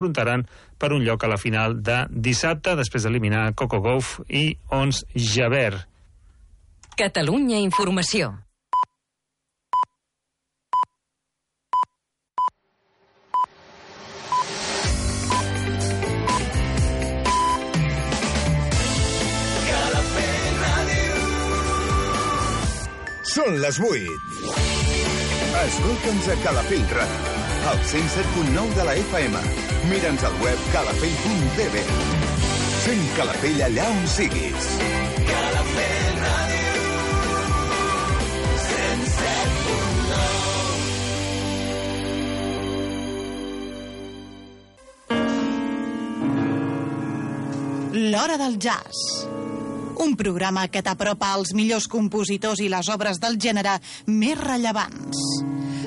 enfrontaran per un lloc a la final de dissabte, després d'eliminar Coco Gauff i Ons Javert. Catalunya Informació. Són les 8. Escolta'ns a Calafell Ràdio, al 107.9 de la FM. Mira'ns al web calafell.tv. Sent Calafell allà on siguis. Calafell Ràdio, 107.9. L'Hora del Jazz. Un programa que t'apropa als millors compositors i les obres del gènere més rellevants.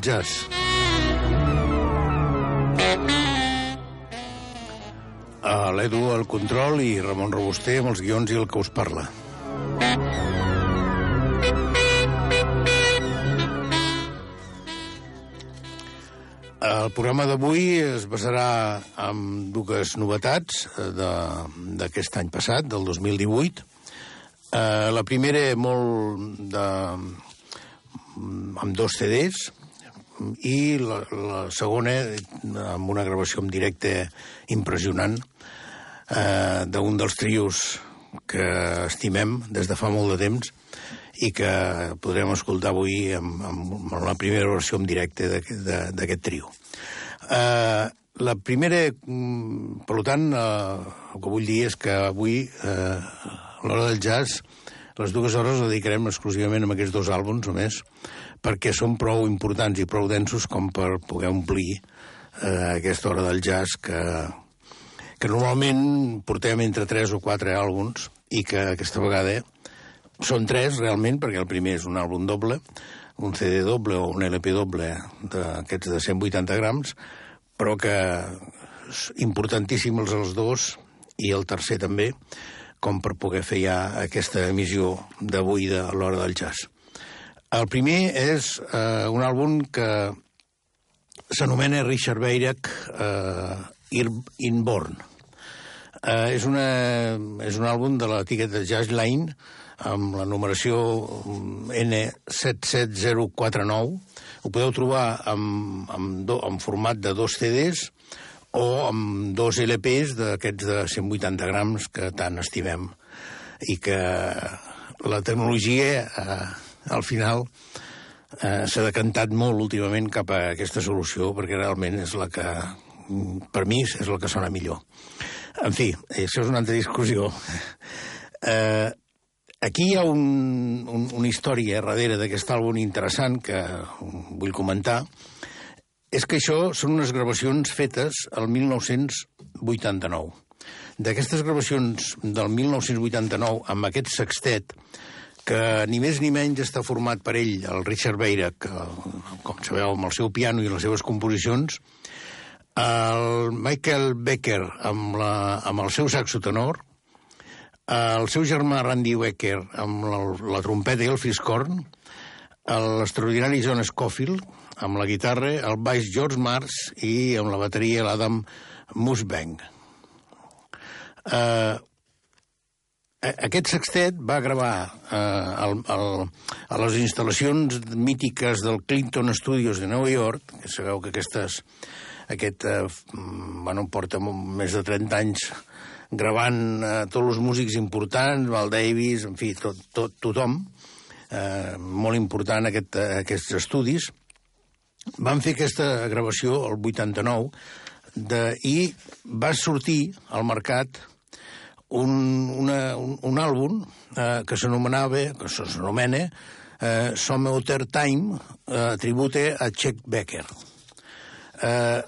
Del jazz. A l'Edu al control i Ramon Robuster amb els guions i el que us parla. El programa d'avui es basarà en dues novetats eh, d'aquest any passat, del 2018. Eh, la primera molt de, amb dos CDs i la, la segona amb una gravació en directe impressionant eh, d'un dels trios que estimem des de fa molt de temps i que podrem escoltar avui amb, amb, amb la primera versió en directe d'aquest trio. Eh, la primera, mm, per tant, eh, el que vull dir és que avui, eh, a l'hora del jazz, les dues hores dedicarem exclusivament a aquests dos àlbums, o més, perquè són prou importants i prou densos com per poder omplir eh, aquesta hora del jazz que, que normalment portem entre 3 o 4 àlbums i que aquesta vegada són tres realment, perquè el primer és un àlbum doble, un CD doble o un LP doble d'aquests de 180 grams, però que és importantíssim els els dos i el tercer també, com per poder fer ja aquesta emissió d'avui de l'hora del jazz. El primer és eh, un àlbum que s'anomena Richard Beirach eh, Inborn. Eh, és, una, és un àlbum de l'etiqueta Jazz Line amb la numeració N77049. Ho podeu trobar amb, amb, do, en format de dos CDs o amb dos LPs d'aquests de 180 grams que tant estimem i que la tecnologia eh, al final eh, s'ha decantat molt últimament cap a aquesta solució perquè realment és la que per mi és la que sona millor. En fi, això és una altra discussió. Eh, aquí hi ha un, un, una història darrere d'aquest àlbum interessant que vull comentar. És que això són unes gravacions fetes al 1989. D'aquestes gravacions del 1989 amb aquest sextet, que ni més ni menys està format per ell, el Richard Beira, que, com sabeu, amb el seu piano i les seves composicions, el Michael Becker amb, la, amb el seu saxo tenor, el seu germà Randy Becker amb la, la trompeta i el fiscorn, l'extraordinari John Scofield amb la guitarra, el baix George Mars i amb la bateria l'Adam Musbank. Eh, a- aquest sextet va gravar eh, el, el, a les instal·lacions mítiques del Clinton Studios de Nova York, que sabeu que aquestes, aquest, eh, mm, bueno, porta més de 30 anys gravant eh, tots els músics importants, Val Davis, en fi, tot, tot, tothom, eh, molt important aquest, eh, aquests estudis, van fer aquesta gravació el 89 de, i va sortir al mercat un, una, un, un àlbum eh, que s'anomenava, que s'anomena eh, Summer Time, eh, tribute a Chet Becker. Eh,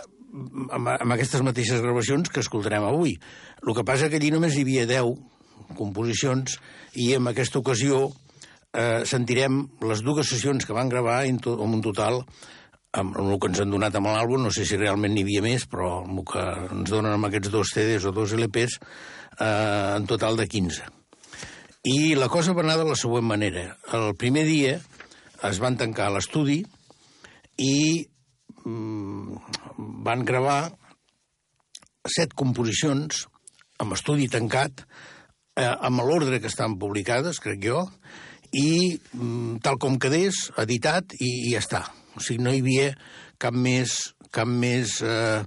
amb, amb aquestes mateixes gravacions que escoltarem avui. El que passa que allí només hi havia 10 composicions i en aquesta ocasió eh, sentirem les dues sessions que van gravar en, to, en un total amb, amb el que ens han donat amb l'àlbum, no sé si realment n'hi havia més, però el que ens donen amb aquests dos CDs o dos LPs, eh, en total de 15. I la cosa va anar de la següent manera. El primer dia es van tancar l'estudi i mm, van gravar set composicions amb estudi tancat, eh, amb l'ordre que estan publicades, crec jo, i mm, tal com quedés, editat i, i ja està. O sigui, no hi havia cap més, cap més eh,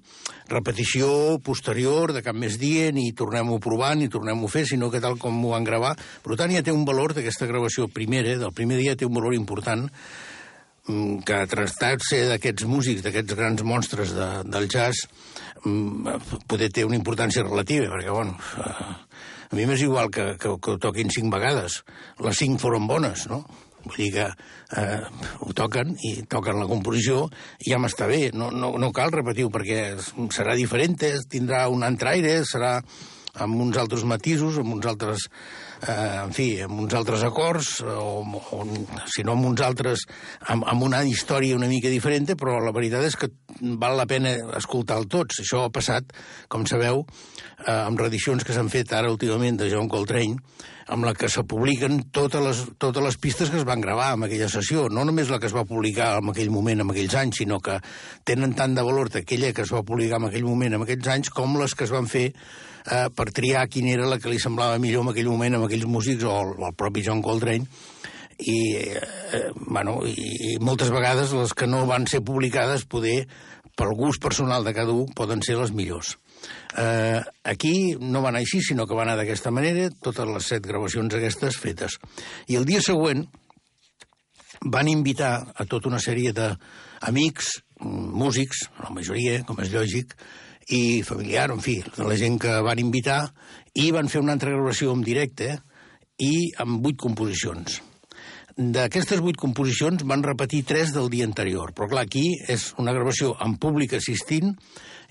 repetició posterior de cap més dia, ni tornem-ho a provar, ni tornem-ho fer, sinó que tal com ho van gravar. Per tant, ja té un valor d'aquesta gravació primera, del primer dia, té un valor important mm, que tractar-se d'aquests músics, d'aquests grans monstres de, del jazz, mm, poder té una importància relativa, perquè, bueno, eh, a mi m'és igual que, que, que ho toquin cinc vegades. Les cinc foren bones, no? Vull dir que eh, ho toquen i toquen la composició i ja m'està bé. No, no, no cal repetir-ho perquè serà diferent, tindrà un altre aire, serà amb uns altres matisos, amb uns altres, eh, en fi, amb uns altres acords, o, o si no amb uns altres, amb, amb una història una mica diferent, però la veritat és que val la pena escoltar-lo tots. Això ha passat, com sabeu, eh, amb reedicions que s'han fet ara últimament de John Coltrane, amb la que se publiquen totes les, totes les pistes que es van gravar en aquella sessió, no només la que es va publicar en aquell moment, en aquells anys, sinó que tenen tant de valor aquella que es va publicar en aquell moment, en aquells anys, com les que es van fer eh, per triar quina era la que li semblava millor en aquell moment amb aquells músics o el, el propi John Coltrane i, eh, bueno, i, i moltes vegades les que no van ser publicades poder pel gust personal de cada un poden ser les millors. Eh, aquí no va anar així, sinó que va anar d'aquesta manera, totes les set gravacions aquestes fetes. I el dia següent van invitar a tota una sèrie d'amics, músics, la majoria, com és lògic, i familiar, en fi, de la gent que van invitar, i van fer una altra gravació en directe i amb vuit composicions. D'aquestes vuit composicions van repetir tres del dia anterior, però clar, aquí és una gravació en públic assistint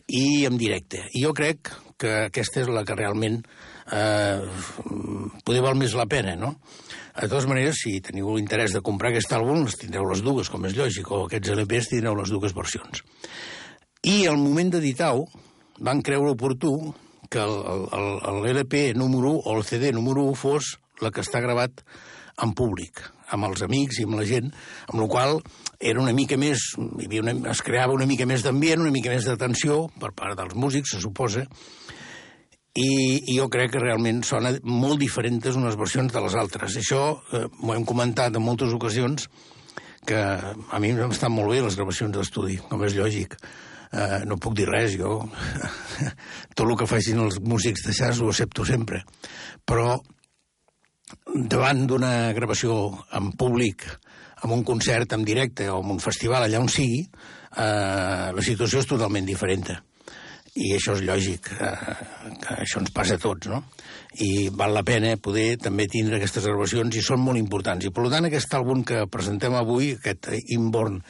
i en directe. I jo crec que aquesta és la que realment eh, poder val més la pena, no? De totes maneres, si teniu l'interès de comprar aquest àlbum, les tindreu les dues, com és lògic, o aquests LPs tindreu les dues versions. I al moment d'editar-ho, van creure oportú que l'LP número 1 o el CD número 1 fos la que està gravat en públic, amb els amics i amb la gent, amb la qual era una mica més, havia una, es creava una mica més d'ambient, una mica més d'atenció per part dels músics, se suposa, i, i jo crec que realment sona molt diferents unes versions de les altres. Això eh, m'ho hem comentat en moltes ocasions, que a mi em estan molt bé les gravacions d'estudi, com és lògic. Eh, no puc dir res, jo tot el que facin els músics de jazz ho accepto sempre. Però davant d'una gravació en públic, amb un concert en directe o en un festival allà on sigui, eh, la situació és totalment diferent. I això és lògic, eh, que això ens passa a tots, no? I val la pena poder també tindre aquestes gravacions i són molt importants. I per tant aquest àlbum que presentem avui, aquest Inborn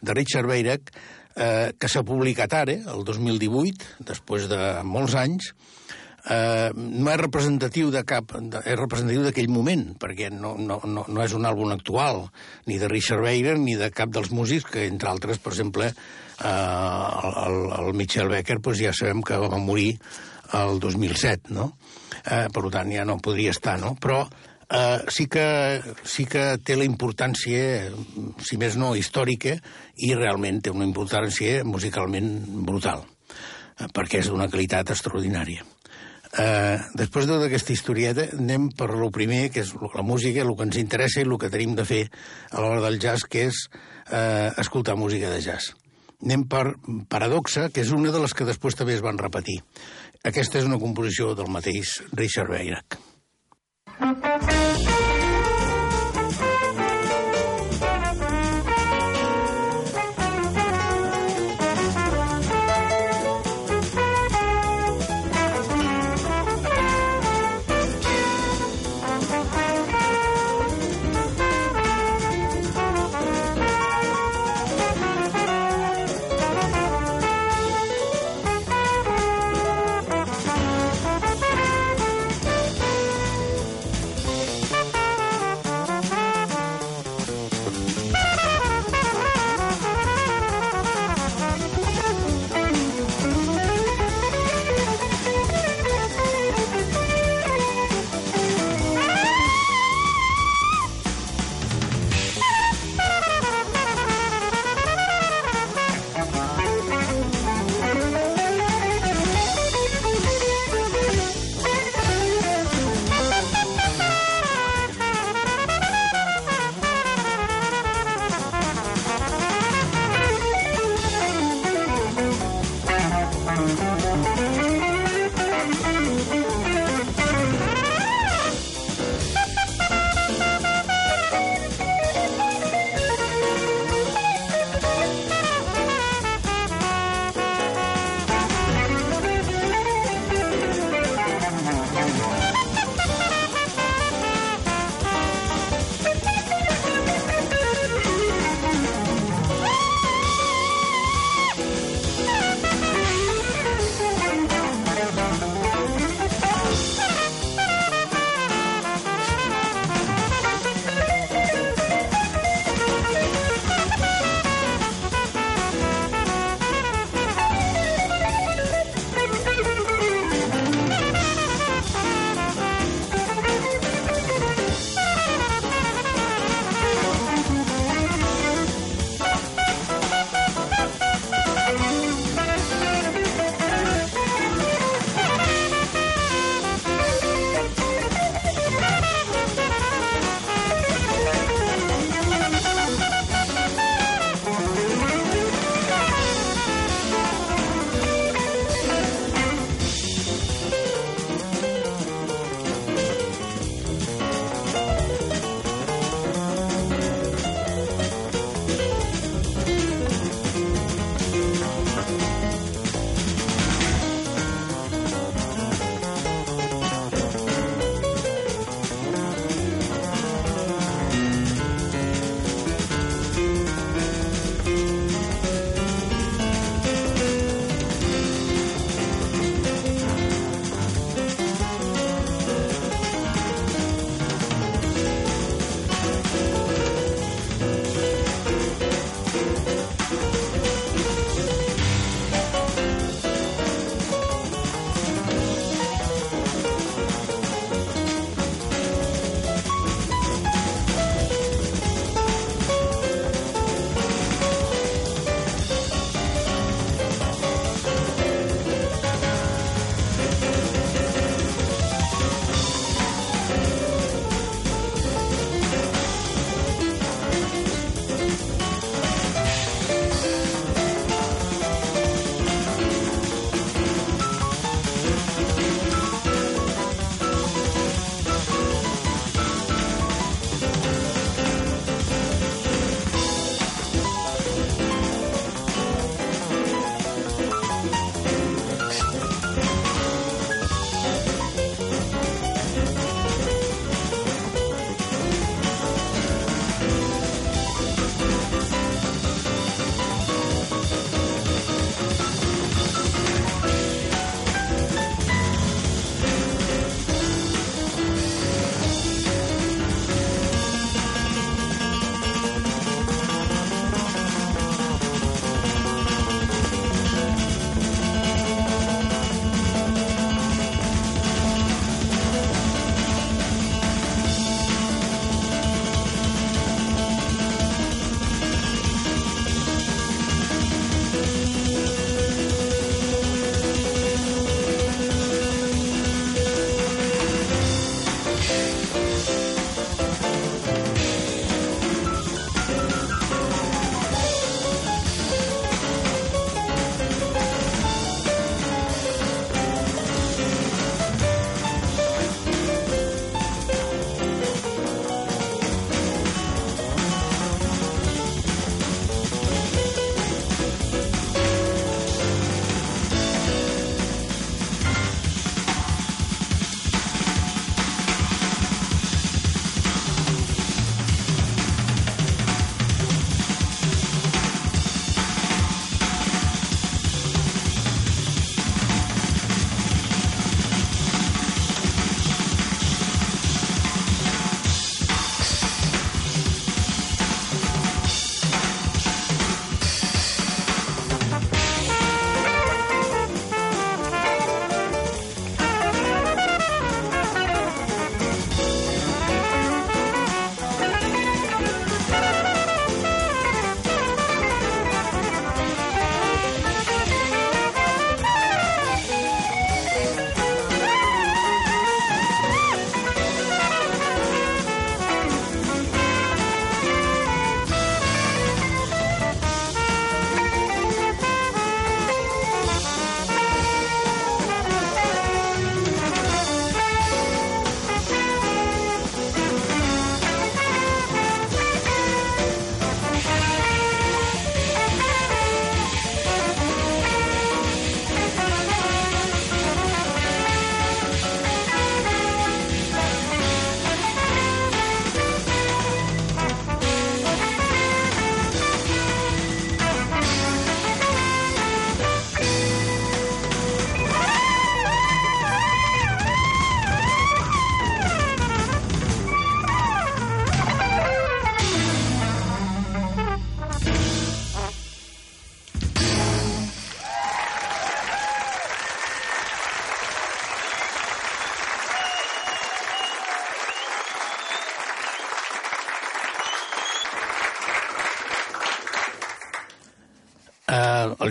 de Richard Beirach, eh, que s'ha publicat ara, el 2018, després de molts anys, eh, no és representatiu de cap, és representatiu d'aquell moment, perquè no, no, no, no és un àlbum actual, ni de Richard Beirach, ni de cap dels músics, que entre altres, per exemple, eh, el, el Michel Becker, doncs ja sabem que va morir el 2007, no? Eh, per tant, ja no podria estar, no? Però eh, sí, que, sí que té la importància, si més no, històrica, i realment té una importància musicalment brutal, eh, perquè és d'una qualitat extraordinària. Eh, després de tota aquesta historieta, anem per lo primer, que és la música, el que ens interessa i el que tenim de fer a l'hora del jazz, que és eh, escoltar música de jazz. Anem per Paradoxa, que és una de les que després també es van repetir. Aquesta és una composició del mateix Richard Weyrack. Eh,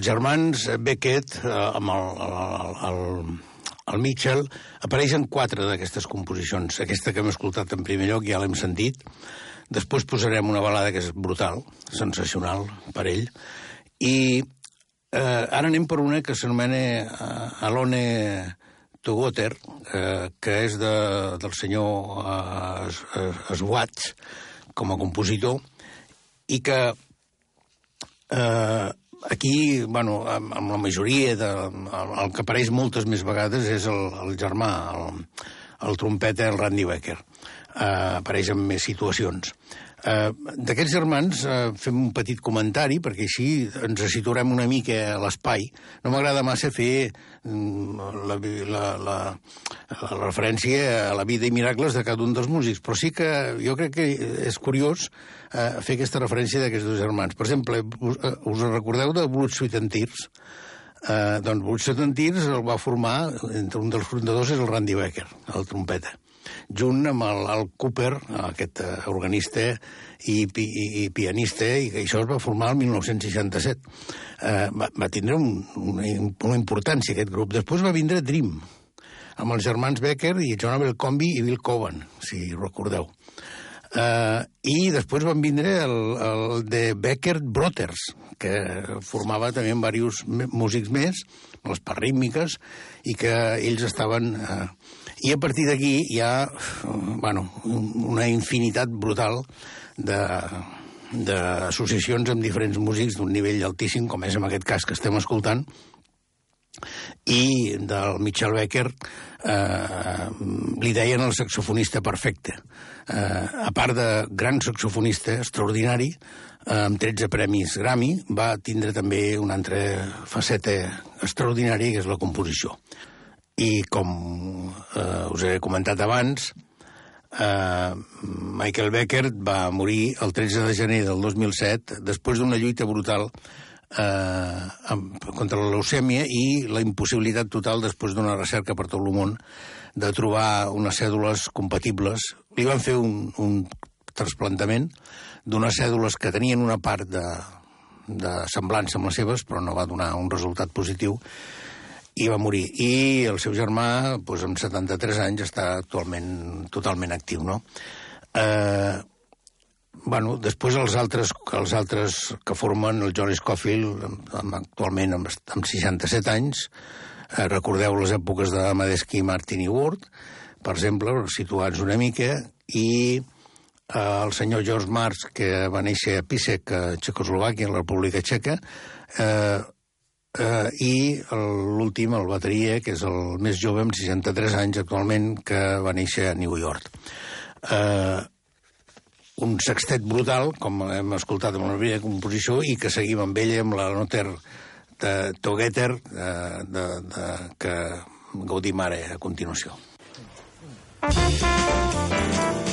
els germans Beckett, eh, amb el, el, el, el Mitchell, apareixen quatre d'aquestes composicions. Aquesta que hem escoltat en primer lloc ja l'hem sentit. Després posarem una balada que és brutal, sensacional per ell. I eh, ara anem per una que s'anomena eh, Alone Togoter, eh, que és de, del senyor eh, Swatch, com a compositor, i que eh, aquí, bueno, amb, amb la majoria, de, el, el que apareix moltes més vegades és el, el germà, el, el trompeta, el Randy Becker. Uh, apareix en més situacions. Uh, D'aquests germans uh, fem un petit comentari, perquè així ens situarem una mica a l'espai. No m'agrada massa fer mm, la, la, la, la referència a la vida i miracles de cada un dels músics, però sí que jo crec que és curiós uh, fer aquesta referència d'aquests dos germans. Per exemple, us, uh, us recordeu de Blood, Sweet and Tears? Uh, doncs Blood, Sweet and Tears el va formar, entre un dels fundadors és el Randy Becker, el trompeta junt amb el, el Cooper, aquest uh, organista i, i, i pianista, i això es va formar el 1967. Uh, va, va tindre un, una, una importància aquest grup. Després va vindre Dream, amb els germans Becker i John Abercrombie i Bill Cowan, si recordeu. Uh, I després van vindre el, el de Becker Brothers, que formava també amb diversos músics més, les parrítmiques, i que ells estaven... Uh, i a partir d'aquí hi ha bueno, una infinitat brutal de, d'associacions amb diferents músics d'un nivell altíssim, com és en aquest cas que estem escoltant, i del Michel Becker eh, li deien el saxofonista perfecte. Eh, a part de gran saxofonista extraordinari, eh, amb 13 premis Grammy, va tindre també una altra faceta extraordinària, que és la composició. I com eh, us he comentat abans, eh, Michael Becker va morir el 13 de gener del 2007 després d'una lluita brutal eh, contra la leucèmia i la impossibilitat total després d'una recerca per tot el món de trobar unes cèdules compatibles. Li van fer un, un trasplantament d'unes cèdules que tenien una part de, de semblança amb les seves, però no va donar un resultat positiu, i va morir. I el seu germà, doncs, amb 73 anys, està actualment totalment actiu, no? Eh, bueno, després els altres, els altres que formen el John Scofield, actualment amb, amb 67 anys, eh, recordeu les èpoques de Martin i Ward, per exemple, situats una mica, i eh, el senyor George Marx, que va néixer a Pisek, a Txecoslovàquia, a la República Txeca, eh, eh, i l'últim, el bateria, que és el més jove, amb 63 anys actualment, que va néixer a New York. Eh, un sextet brutal, com hem escoltat amb la primera composició, i que seguim amb ella, amb la noter de Togeter, de, eh, de, de, que gaudim ara a continuació. Com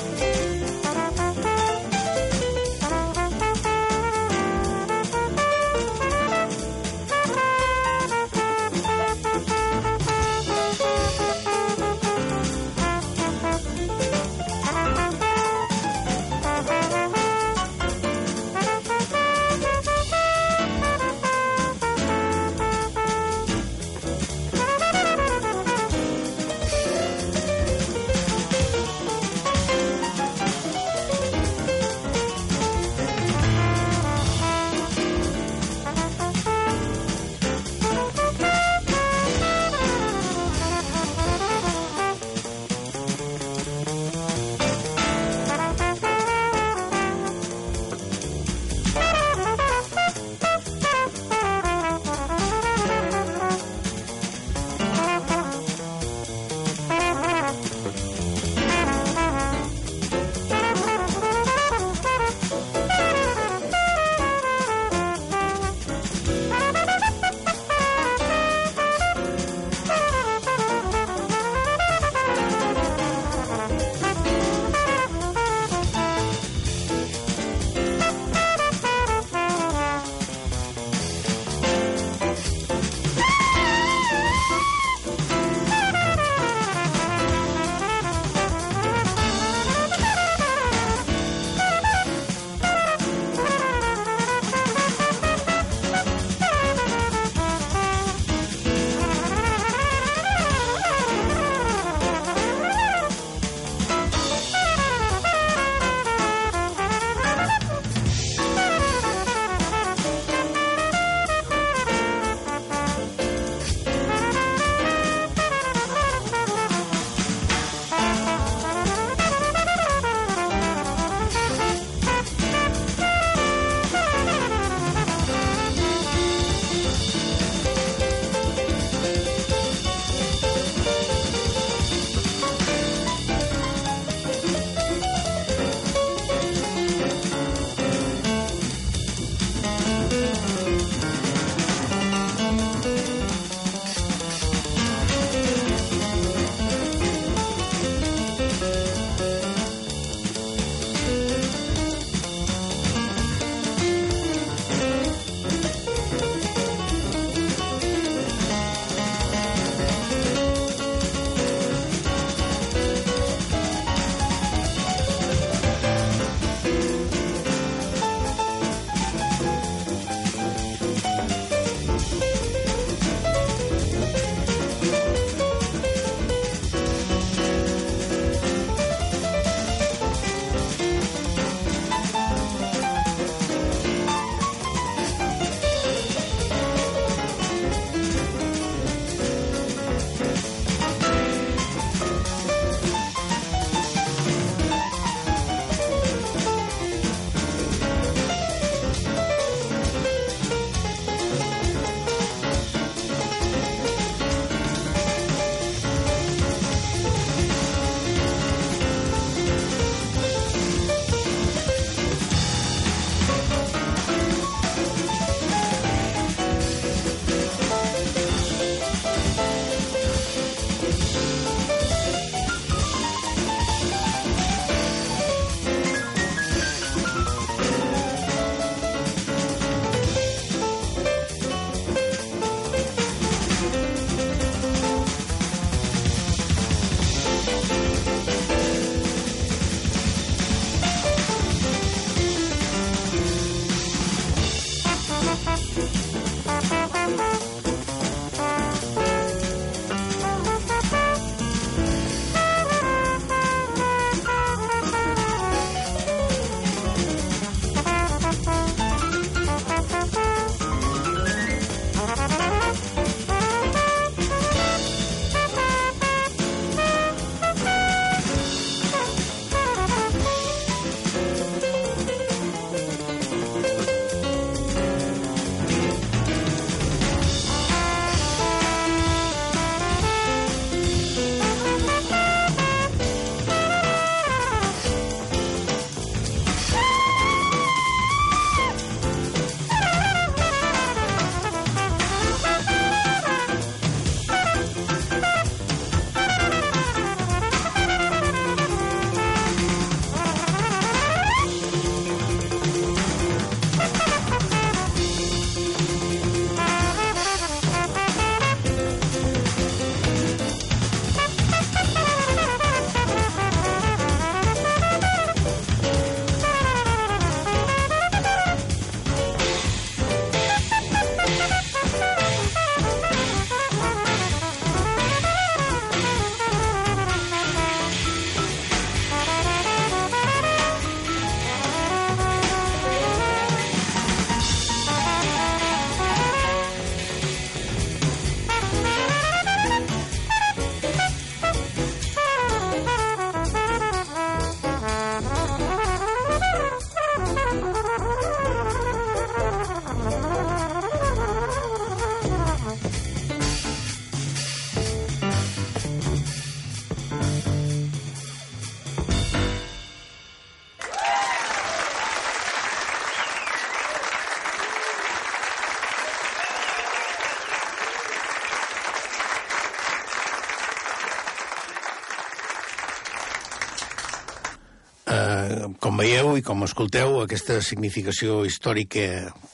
veieu i com escolteu, aquesta significació històrica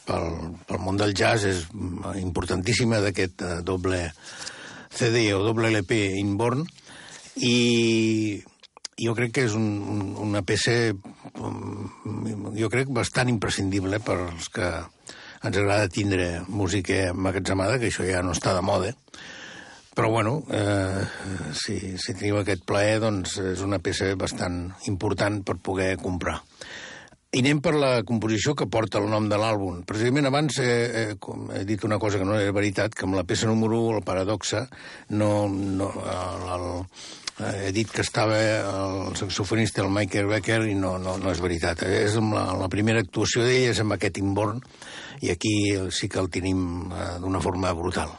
pel, pel món del jazz és importantíssima d'aquest uh, doble CD o doble LP Inborn i jo crec que és un, un, una peça jo crec bastant imprescindible per als que ens agrada tindre música emmagatzemada, que això ja no està de moda, però, bueno, eh, si, si teniu aquest plaer, doncs és una peça bastant important per poder comprar. I anem per la composició que porta el nom de l'àlbum. Precisament abans he, he, he dit una cosa que no era veritat, que amb la peça número 1, el Paradoxa, no, no, el, el, he dit que estava el saxofonista, el Michael Becker, i no, no, no és veritat. És amb la, la primera actuació d'ell és amb aquest Inborn, i aquí sí que el tenim eh, d'una forma brutal.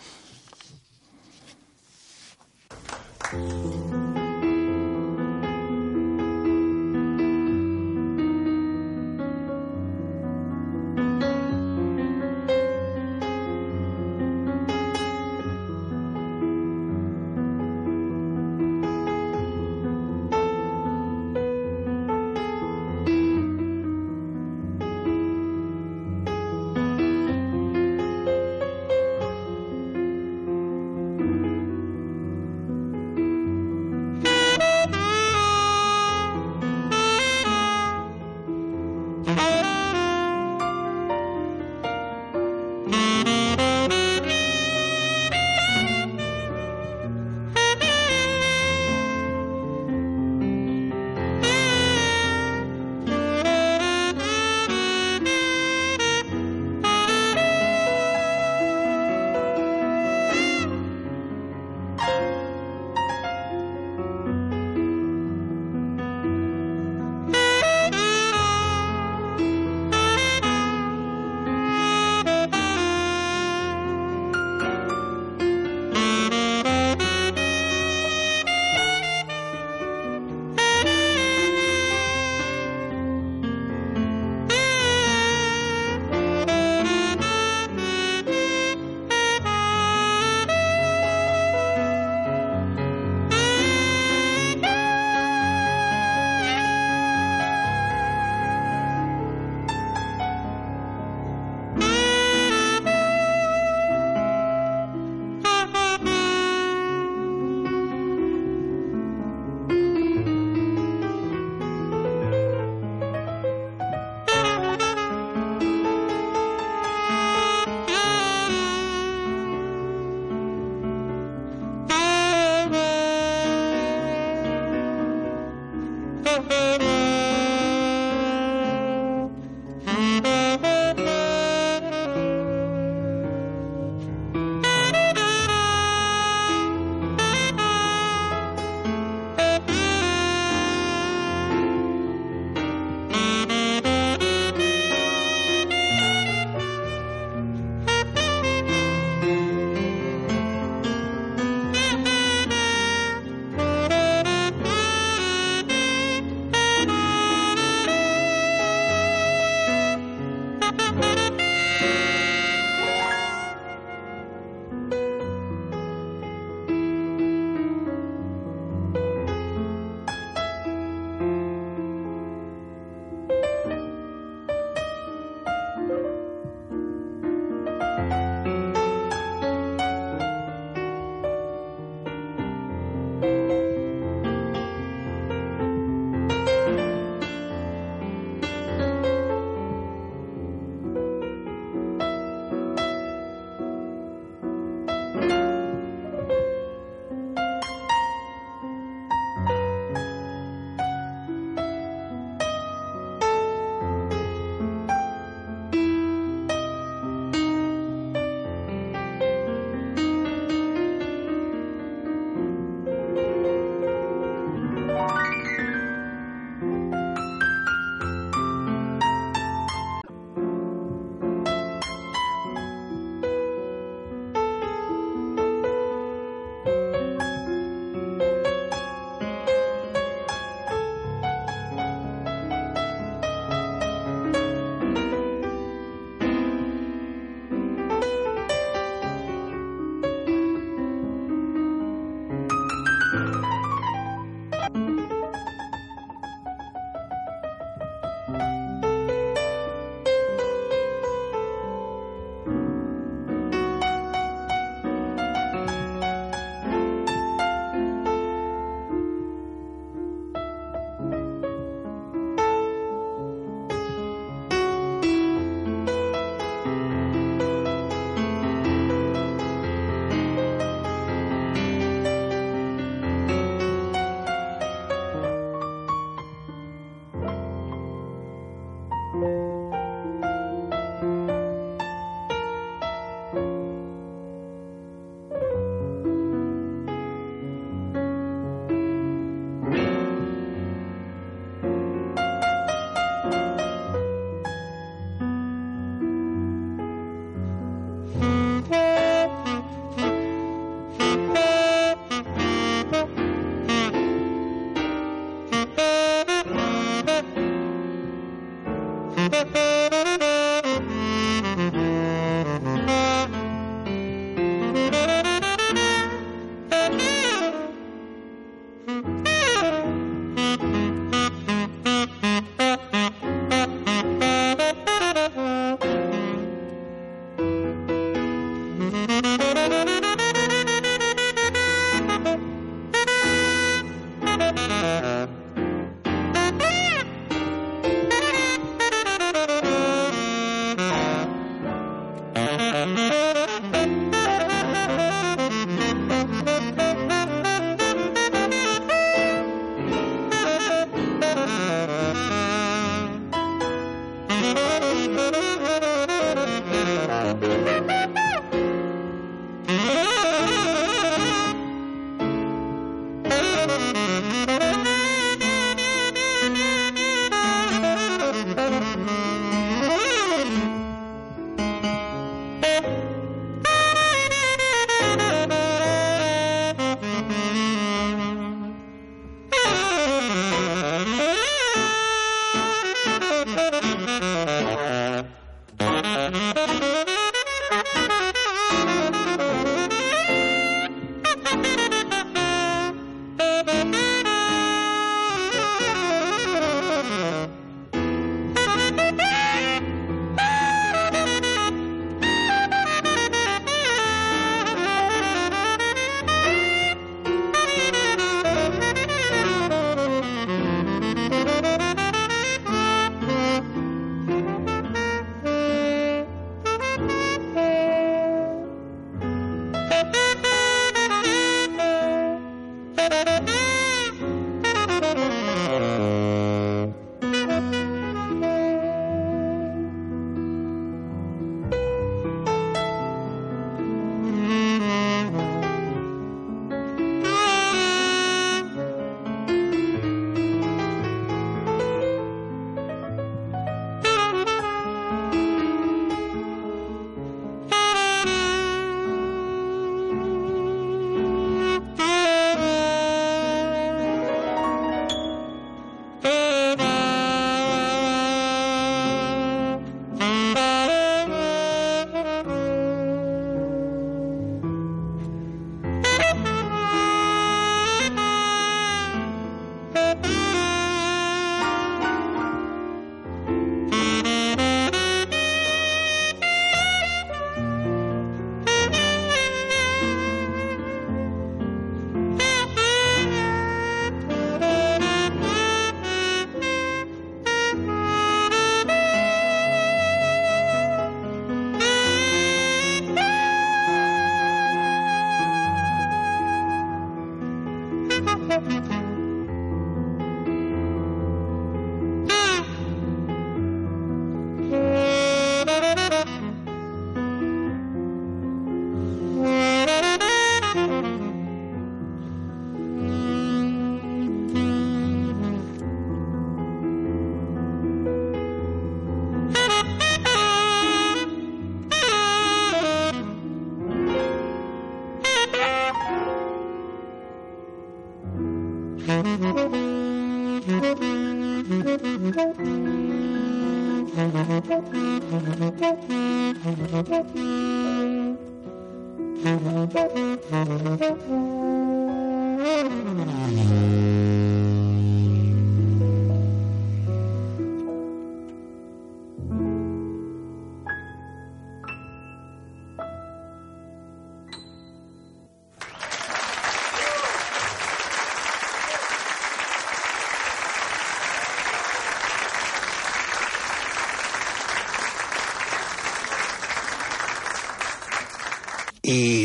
うん。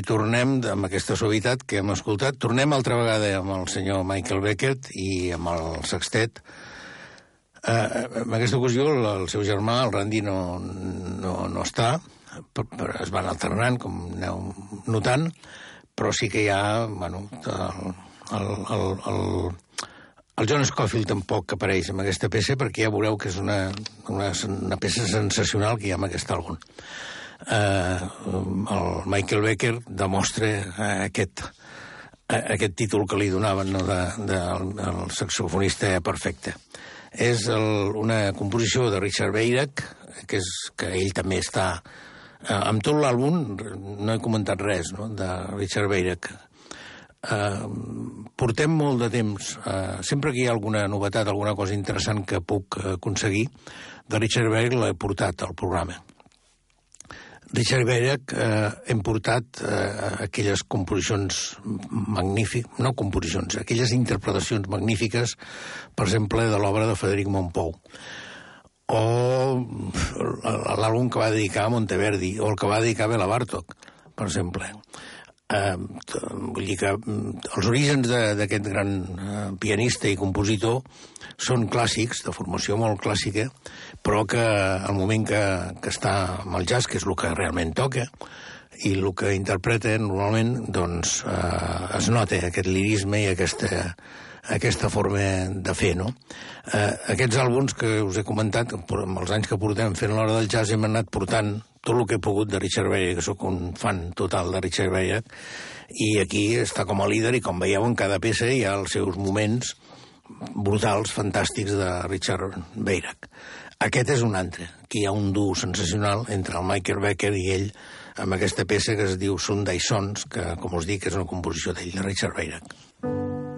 Tornem amb aquesta suavitat que hem escoltat. Tornem altra vegada amb el senyor Michael Beckett i amb el sextet. Uh, en aquesta ocasió el, el seu germà, el Randy, no, no, no està, però es van alternant, com aneu notant, però sí que hi ha, bueno, el, el, el, el, el John Scofield tampoc apareix en aquesta peça perquè ja veureu que és una, una, una peça sensacional que hi ha en aquest àlbum eh, el Michael Becker demostra eh, aquest, eh, aquest títol que li donaven no, de, de, del saxofonista perfecte. És el, una composició de Richard Beirach, que, és, que ell també està... Eh, amb tot l'àlbum no he comentat res no, de Richard Beirach. Eh, portem molt de temps, eh, sempre que hi ha alguna novetat, alguna cosa interessant que puc aconseguir, de Richard Beirach l'he portat al programa. Richard Beirach eh, hem portat eh, aquelles composicions magnífiques, no composicions, aquelles interpretacions magnífiques, per exemple, de l'obra de Frederic Montpou, o l'àlbum que va dedicar a Monteverdi, o el que va dedicar a Bela Bartok, per exemple. Eh, vull dir que mm, els orígens d'aquest gran eh, pianista i compositor són clàssics, de formació molt clàssica, però que al moment que, que està amb el jazz, que és el que realment toca, i el que interpreta normalment, doncs eh, es nota aquest lirisme i aquesta, aquesta forma de fer, no? Eh, aquests àlbums que us he comentat, amb els anys que portem fent l'hora del jazz, hem anat portant tot el que he pogut de Richard Beyer, que sóc un fan total de Richard Beyer, i aquí està com a líder, i com veieu en cada peça hi ha els seus moments brutals, fantàstics de Richard Beirac. Aquest és un altre. Aquí hi ha un duo sensacional entre el Michael Becker i ell amb aquesta peça que es diu Sunday Sons, que, com us dic, és una composició d'ell, de Richard Beirac.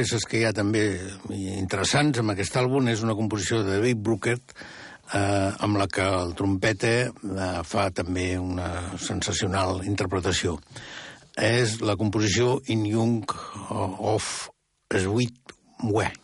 Peces que hi ha també interessants amb aquest àlbum és una composició de David Brooker, eh, amb la que el trompeta eh, fa també una sensacional interpretació. És la composició In Young of Sweet Way.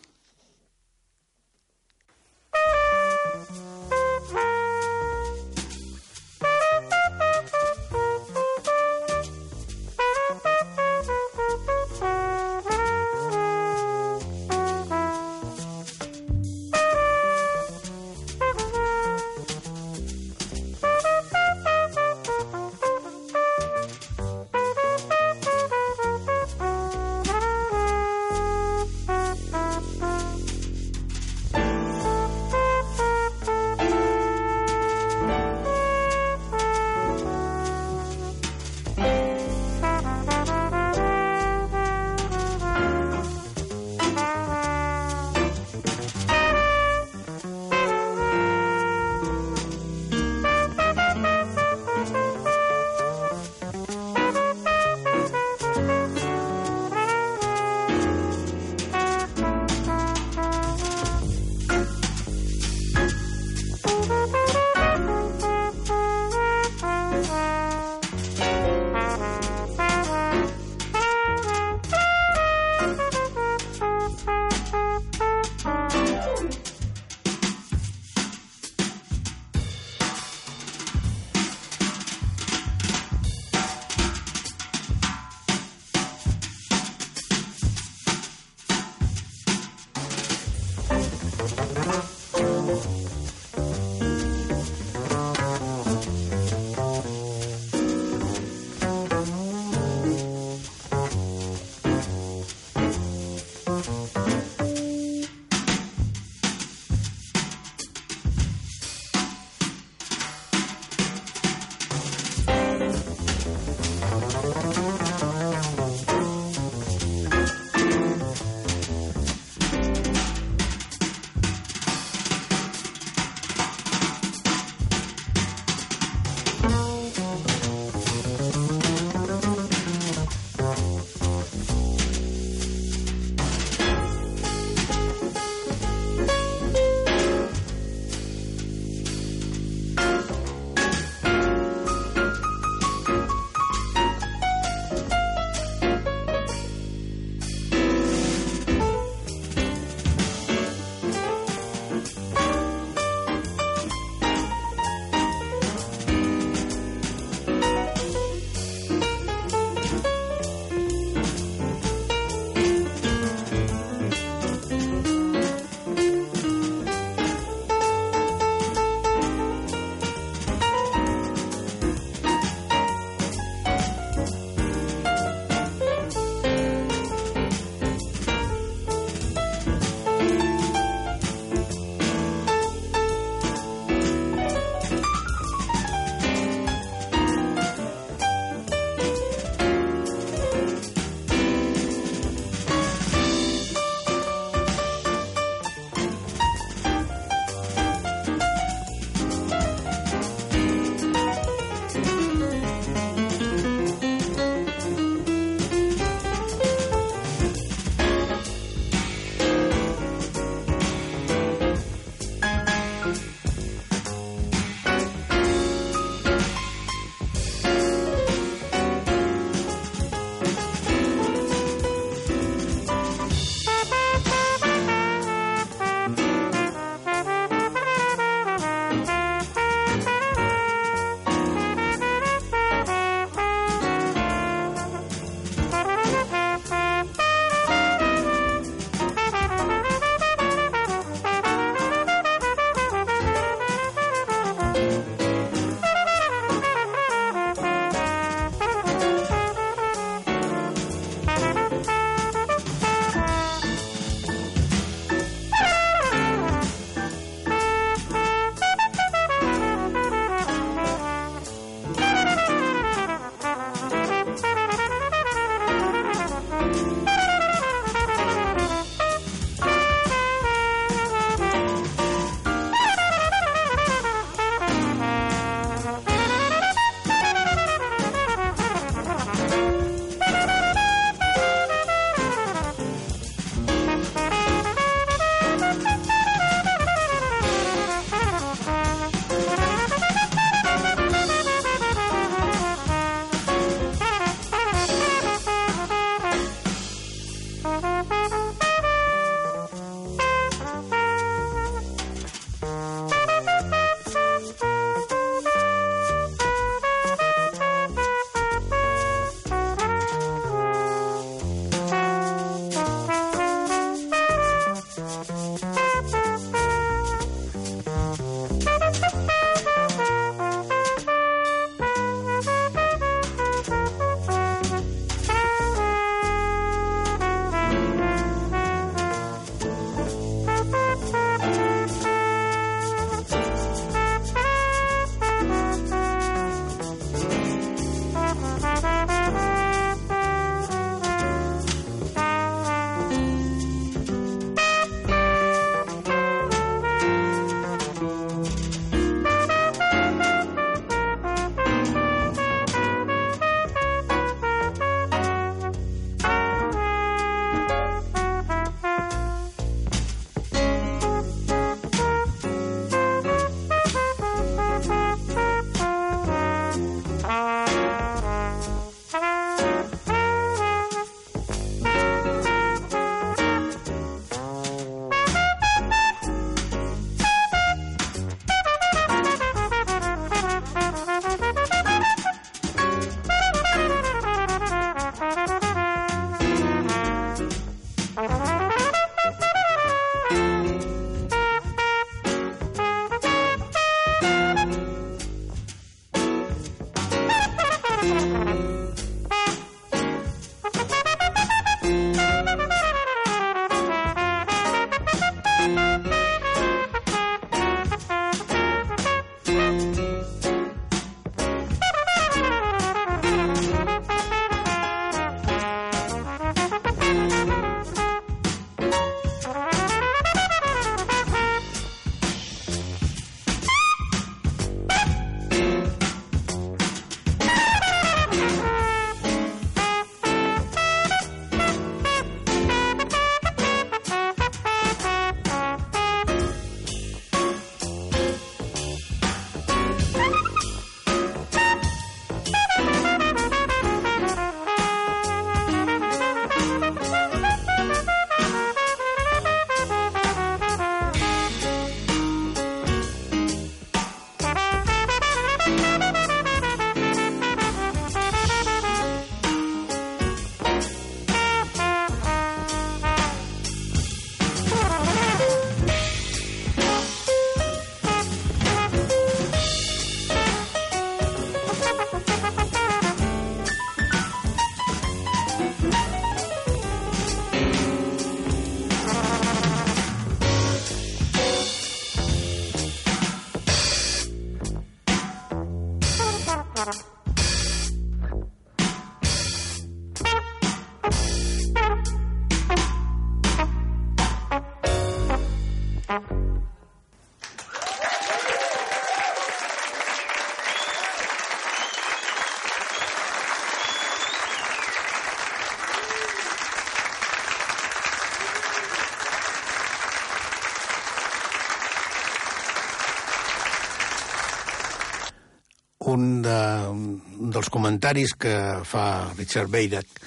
Dels comentaris que fa Richard Beirac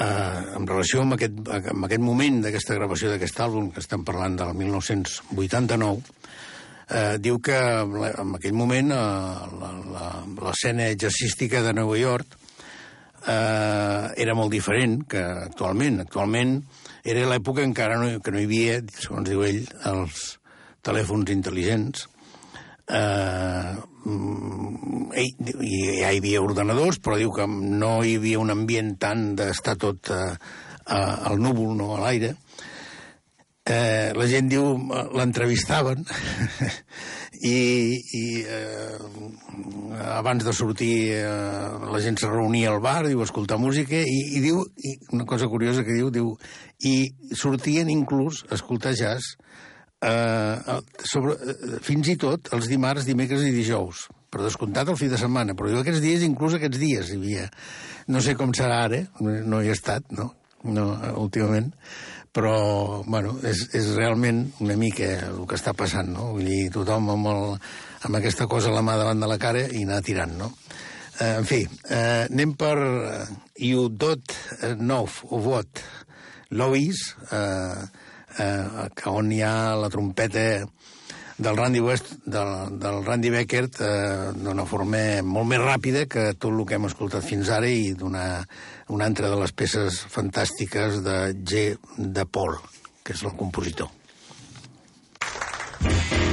eh, en relació amb aquest, amb aquest moment d'aquesta gravació d'aquest àlbum, que estem parlant del 1989, eh, diu que en aquell moment eh, l'escena jazzística de Nova York eh, era molt diferent que actualment. Actualment era l'època encara no, que no hi havia, segons diu ell, els telèfons intel·ligents, eh, hi havia ordenadors, però diu que no hi havia un ambient tant d'estar tot eh, al núvol, no a l'aire. Eh, la gent diu, l'entrevistaven i, i eh, abans de sortir eh, la gent se reunia al bar, diu, escoltar música, i, i diu, i una cosa curiosa que diu, diu, i sortien inclús a escoltar jazz eh, sobre, eh, fins i tot els dimarts, dimecres i dijous. Per descomptat el fi de setmana, però jo aquests dies, inclús aquests dies, hi havia... No sé com serà ara, no hi he estat, no, no últimament, però, bueno, és, és realment una mica el que està passant, no? Vull dir, tothom amb, el, amb aquesta cosa a la mà davant de la cara i anar tirant, no? Eh, en fi, eh, anem per Nov, o Vot, Lois, eh, eh, on hi ha la trompeta del Randy West, del, del Randy Beckert, eh, d'una forma molt més ràpida que tot el que hem escoltat fins ara i d'una una altra de les peces fantàstiques de G. de Paul, que és el compositor. Eh,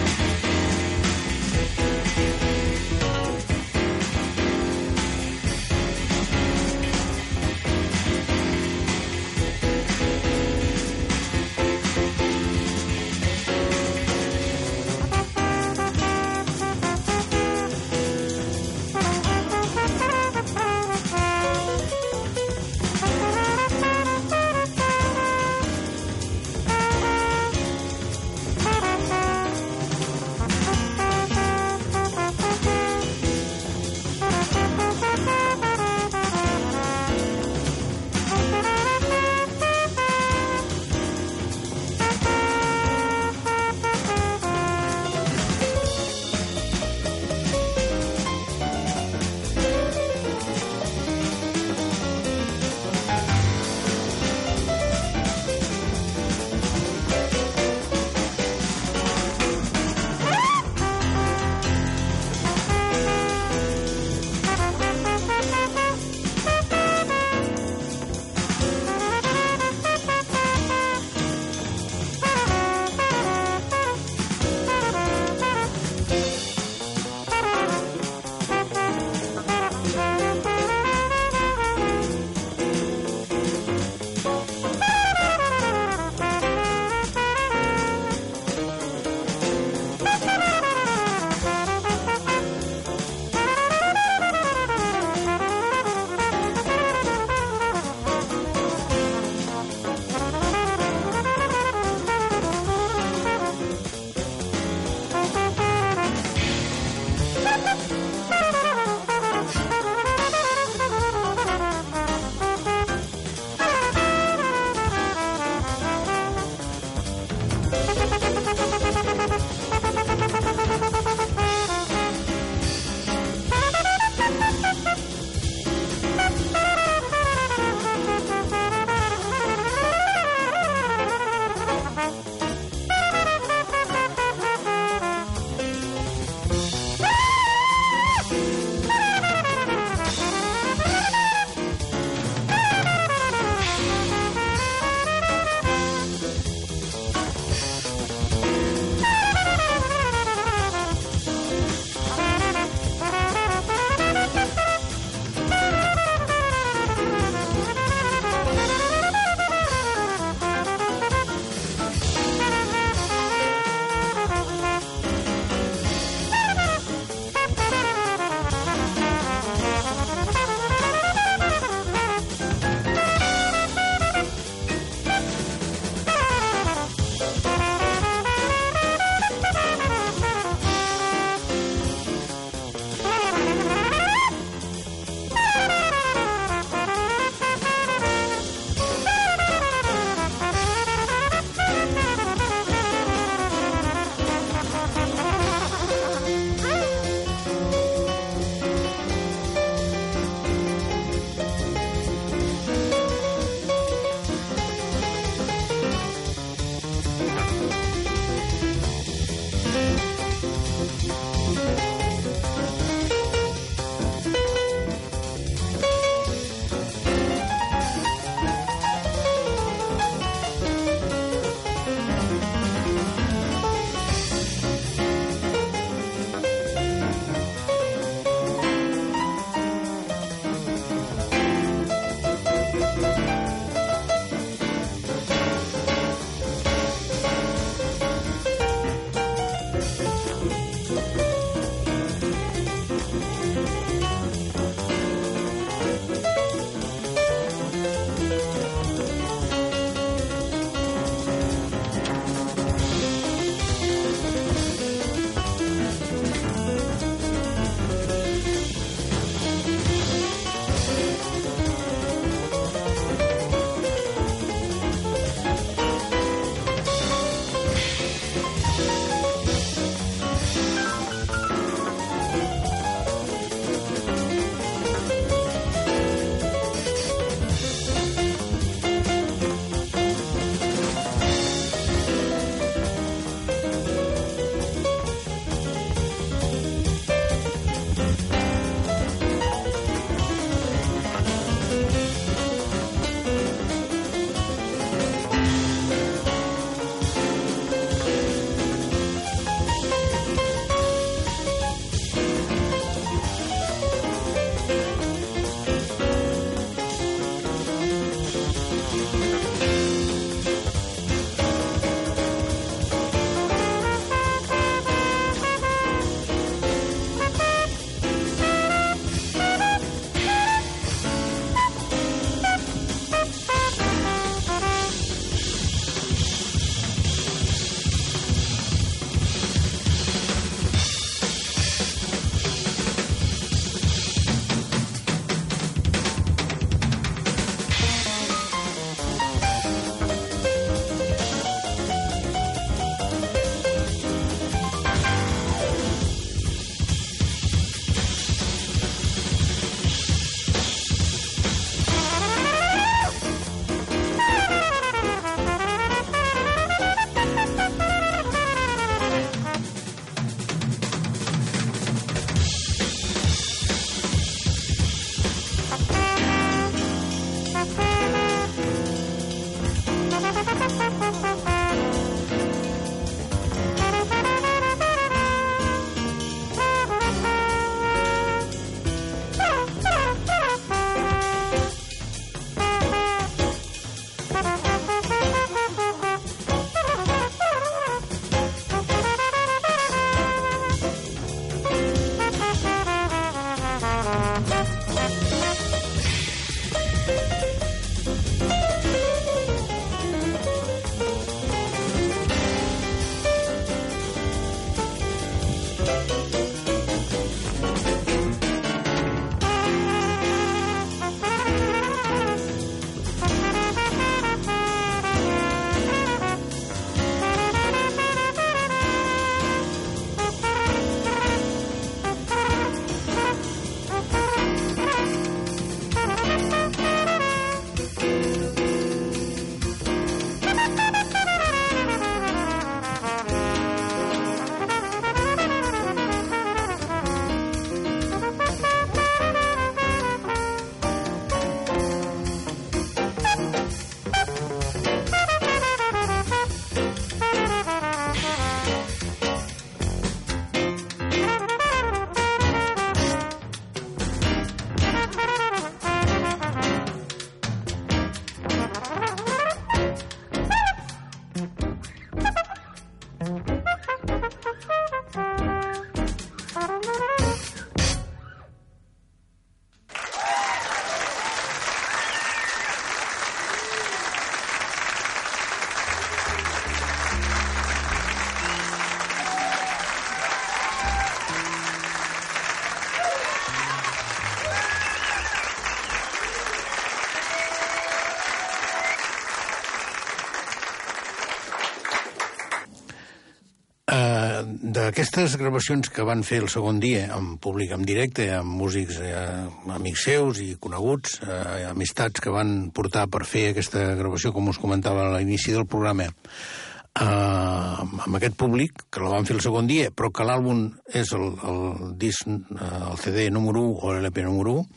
D'aquestes gravacions que van fer el segon dia en públic, en directe, amb músics, eh, amics seus i coneguts, eh, amistats que van portar per fer aquesta gravació, com us comentava a l'inici del programa, eh, amb aquest públic, que la van fer el segon dia, però que l'àlbum és el, el disc, eh, el CD número 1 o l'LP número 1,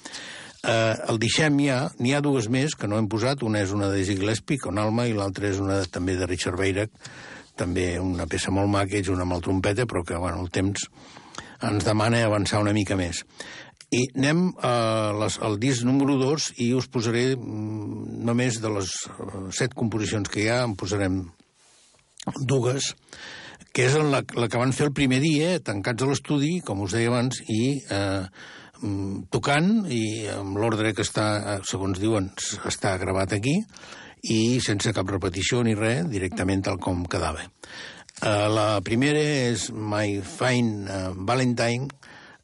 eh, el deixem ja, n'hi ha dues més que no hem posat, una és una de Dizzy Gillespie, Alma, i l'altra és una també de Richard Beirach, també una peça molt maca, és una amb el trompeta, però que, bueno, el temps ens demana avançar una mica més. I anem a les, al disc número 2 i us posaré mm, només de les eh, set composicions que hi ha, en posarem dues, que és la, la que van fer el primer dia, tancats a l'estudi, com us deia abans, i eh, mm, tocant, i amb l'ordre que està, eh, segons diuen, està gravat aquí, i sense cap repetició ni res, directament tal com quedava. Uh, la primera és My Fine uh, Valentine,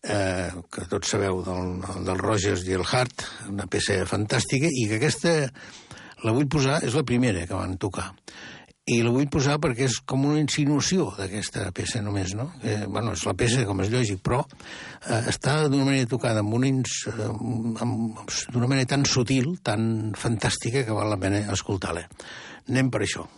eh, que tots sabeu del, del Rogers i el Hart, una peça fantàstica, i que aquesta la vull posar, és la primera que van tocar. I la vull posar perquè és com una insinuació d'aquesta peça només, no? Eh, bueno, és la peça com és lògic, però eh, està d'una manera tocada amb una, eh, amb, d'una manera tan sutil, tan fantàstica, que val la pena escoltar-la. Anem per això.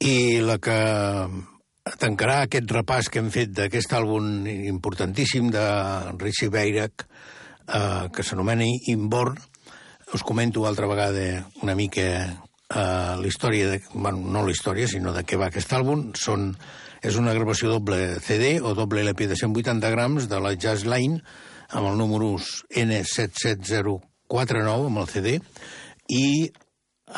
I la que tancarà aquest repàs que hem fet d'aquest àlbum importantíssim de Richie Beirach, eh, que s'anomena Inborn, us comento altra vegada una mica eh, la història, de, bueno, no la història, sinó de què va aquest àlbum. Són, és una gravació doble CD o doble LP de 180 grams de la Jazz Line amb el número N77049 amb el CD i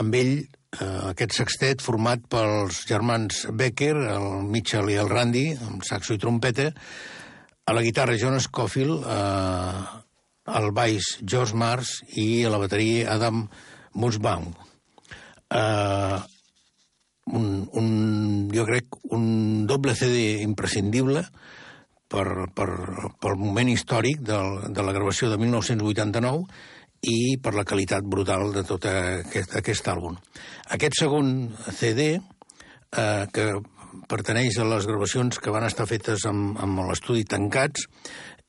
amb ell aquest sextet format pels germans Becker, el Mitchell i el Randy, amb saxo i trompeta, a la guitarra John Scofield, eh, al baix George Mars i a la bateria Adam Musbaum. Eh, un, un, jo crec un doble CD imprescindible per, per, pel moment històric del, de la gravació de 1989 i per la qualitat brutal de tot aquest, aquest àlbum. Aquest segon CD, eh, que perteneix a les gravacions que van estar fetes amb, amb l'estudi tancats,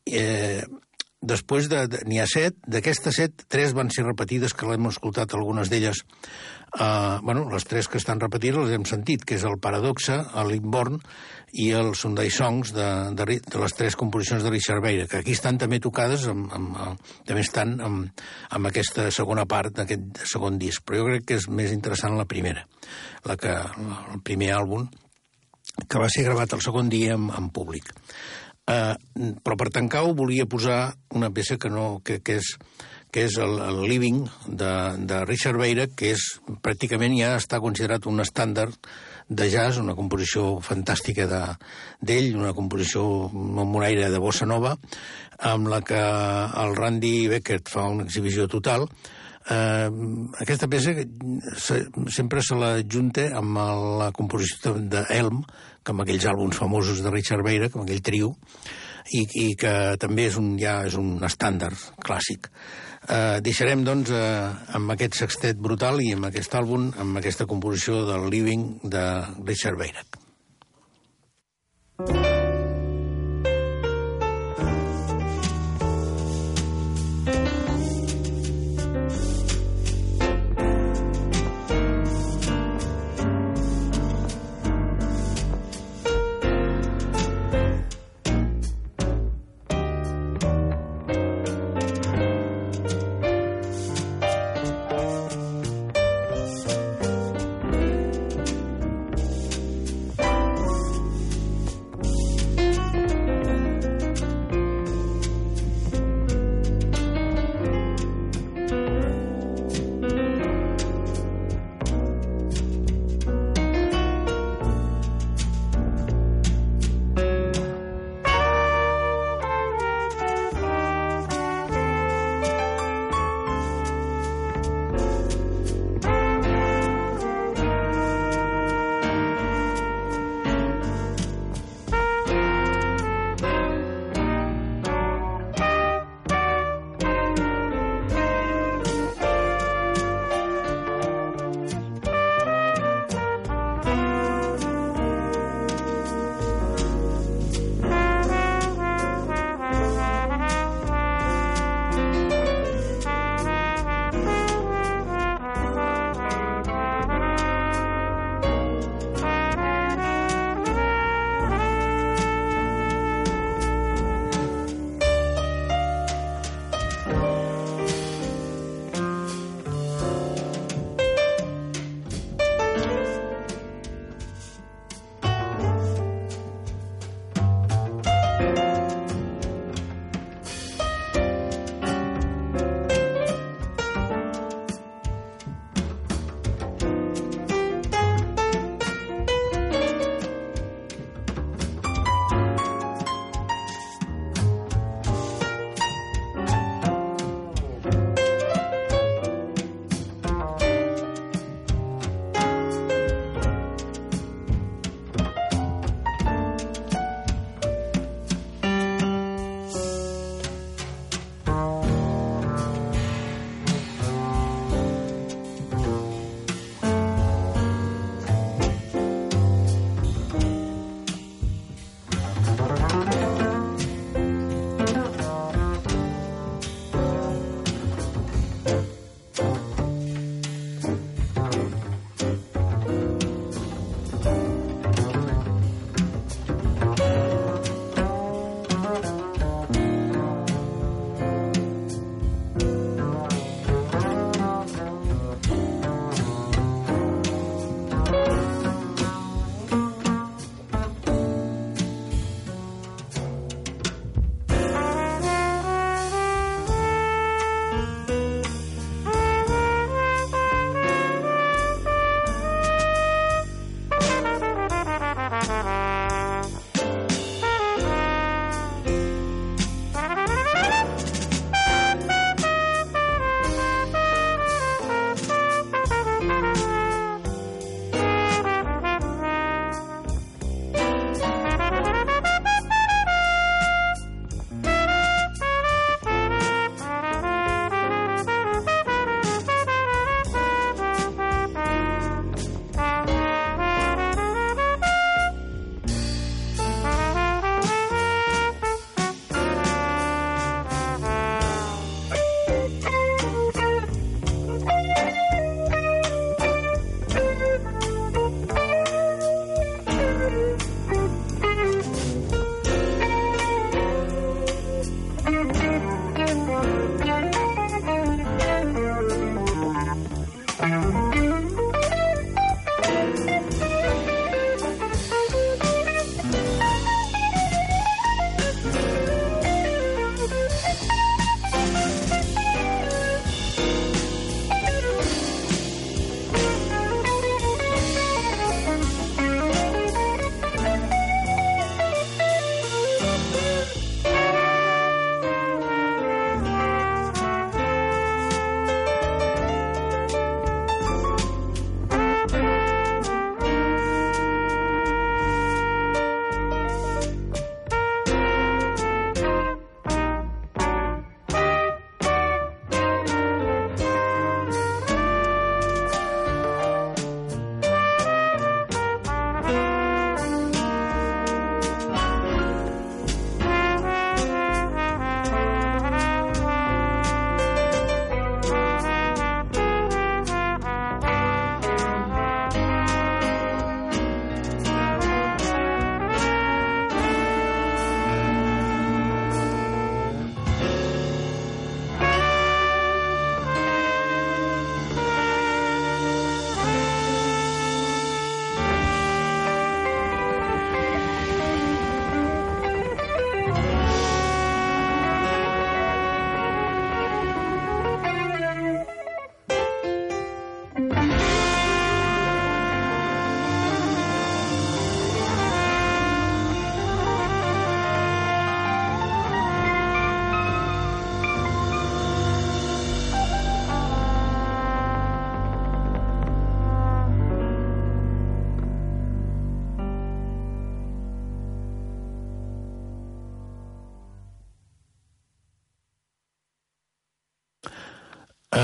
eh, després de, de n'hi ha set, d'aquestes set, tres van ser repetides, que l'hem escoltat algunes d'elles. Uh, bueno, les tres que estan repetides les hem sentit, que és el Paradoxa, l'Inborn i el Sunday Songs de, de, de les tres composicions de Richard Beira, que aquí estan també tocades, amb, amb, amb, també estan amb, amb aquesta segona part d'aquest segon disc, però jo crec que és més interessant la primera, la que, el primer àlbum, que va ser gravat el segon dia en, en públic. Uh, però per tancar-ho volia posar una peça que, no, que, que és que és el, el Living de, de Richard Beira, que és, pràcticament ja està considerat un estàndard de jazz, una composició fantàstica d'ell, de, una composició amb un aire de bossa nova, amb la que el Randy Beckett fa una exhibició total. Eh, aquesta peça se, sempre se la junta amb la composició d'Elm, com aquells àlbums famosos de Richard Beira, com aquell trio, i, i que també és un, ja és un estàndard clàssic. Eh, deixarem, doncs, eh, amb aquest sextet brutal i amb aquest àlbum, amb aquesta composició del Living de Richard Beirach.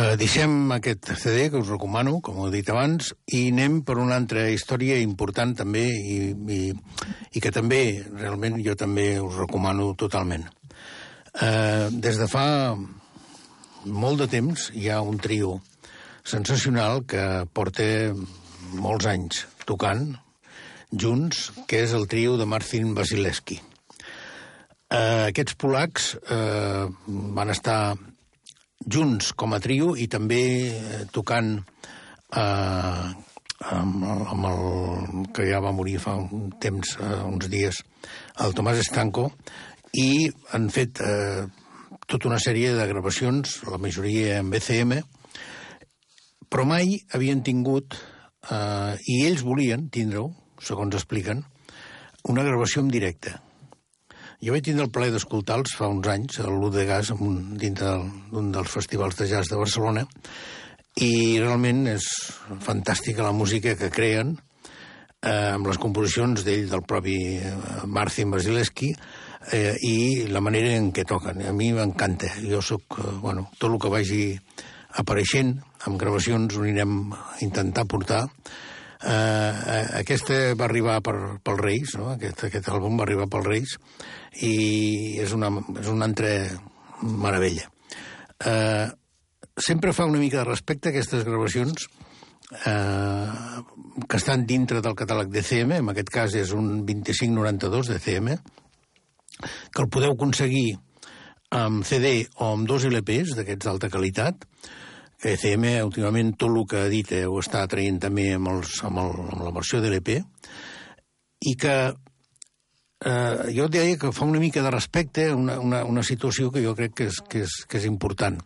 Uh, deixem aquest CD, que us recomano, com he dit abans, i anem per una altra història important també i, i, i que també, realment, jo també us recomano totalment. Uh, des de fa molt de temps hi ha un trio sensacional que porta molts anys tocant junts, que és el trio de Marcin Basileski. Uh, aquests polacs uh, van estar junts com a trio i també eh, tocant eh, amb, amb el que ja va morir fa un temps, eh, uns dies, el Tomàs Estanco, i han fet eh, tota una sèrie de gravacions, la majoria en BCM, però mai havien tingut, eh, i ells volien tindre-ho, segons expliquen, una gravació en directe jo vaig tindre el plaer d'escoltar-los fa uns anys, a l'U de Gas, un, dintre d'un dels festivals de jazz de Barcelona, i realment és fantàstica la música que creen, eh, amb les composicions d'ell, del propi eh, Marcin Basileski, eh, i la manera en què toquen. A mi m'encanta. Jo sóc, eh, bueno, tot el que vagi apareixent amb gravacions ho anirem a intentar portar Uh, aquesta va arribar per, pel Reis, no? aquest, aquest àlbum va arribar pel Reis, i és una, és una altra meravella. Uh, sempre fa una mica de respecte a aquestes gravacions uh, que estan dintre del catàleg DCM, en aquest cas és un 2592 DCM, que el podeu aconseguir amb CD o amb dos LPs d'aquests d'alta qualitat, ECM últimament tot el que edita ho està traient també amb, els, amb, el, amb la versió de l'EP i que eh, jo deia que fa una mica de respecte una, una, una situació que jo crec que és, que és, que és important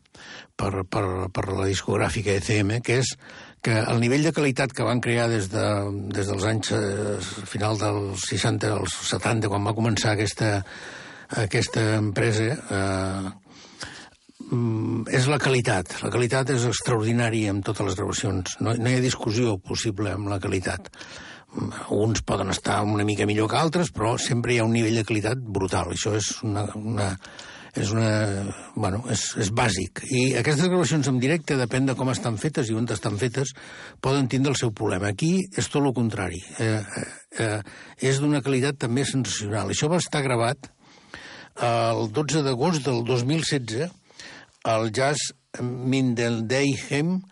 per, per, per la discogràfica ECM, que és que el nivell de qualitat que van crear des, de, des dels anys eh, final dels 60 als 70, quan va començar aquesta, aquesta empresa, eh, és la qualitat. La qualitat és extraordinària amb totes les gravacions. No, no hi ha discussió possible amb la qualitat. Mm, uns poden estar una mica millor que altres, però sempre hi ha un nivell de qualitat brutal. Això és una... una és una... Bueno, és, és bàsic. I aquestes gravacions en directe, depèn de com estan fetes i on estan fetes, poden tindre el seu problema. Aquí és tot el contrari. Eh, eh, eh, és d'una qualitat també sensacional. Això va estar gravat el 12 d'agost del 2016 el jazz Mindeldeyhem uh,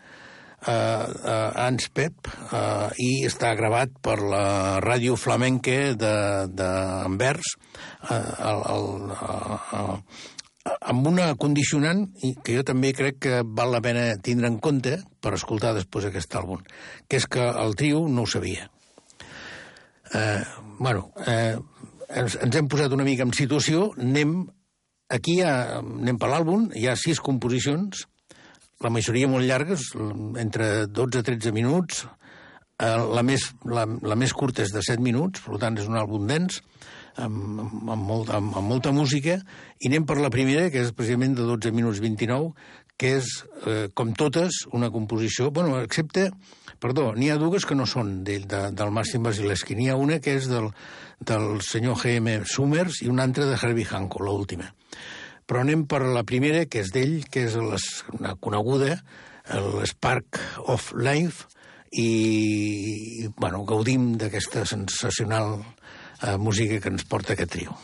uh, Anspep uh, i està gravat per la ràdio flamenca d'Anvers uh, el, el, uh, uh, amb una condicionant que jo també crec que val la pena tindre en compte per escoltar després aquest àlbum, que és que el trio no ho sabia. Eh, bueno, eh, ens, ens hem posat una mica en situació, anem Aquí, ha, anem per l'àlbum, hi ha sis composicions, la majoria molt llargues, entre 12 i 13 minuts, eh, la, més, la, la més curta és de 7 minuts, per tant és un àlbum dens, amb, amb, molt, amb, amb molta música, i anem per la primera, que és precisament de 12 minuts 29, que és, eh, com totes, una composició... bueno, excepte... Perdó, n'hi ha dues que no són de, de, del Màxim Basileski. N'hi ha una que és del, del senyor G.M. Summers i una altra de Herbie Hancock, l'última. Però anem per la primera, que és d'ell, que és les, una coneguda, l'Spark of Life, i, bueno, gaudim d'aquesta sensacional eh, música que ens porta aquest trio.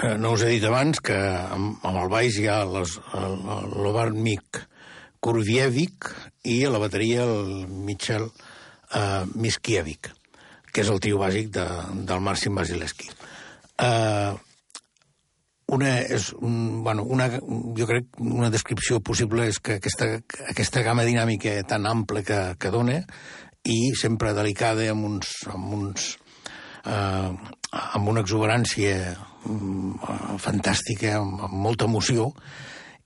Eh, no us he dit abans que amb, amb el baix hi ha el- l'Obarmik Kurvievic i a la bateria el Michel uh, Miskiewicz, que és el trio bàsic de, del Marcin Basileski. Uh, una, és un, bueno, una, jo crec una descripció possible és que aquesta, aquesta gamma dinàmica tan ampla que, que dona i sempre delicada amb uns, amb uns eh, amb una exuberància fantàstica, amb, amb molta emoció,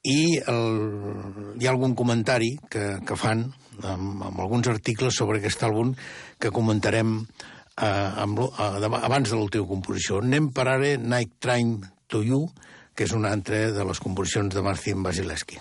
i el, hi ha algun comentari que, que fan amb, amb alguns articles sobre aquest àlbum que comentarem eh, amb, eh, abans de l'última composició. Anem per ara Night Train to You, que és una altra de les composicions de Marcin Basileski.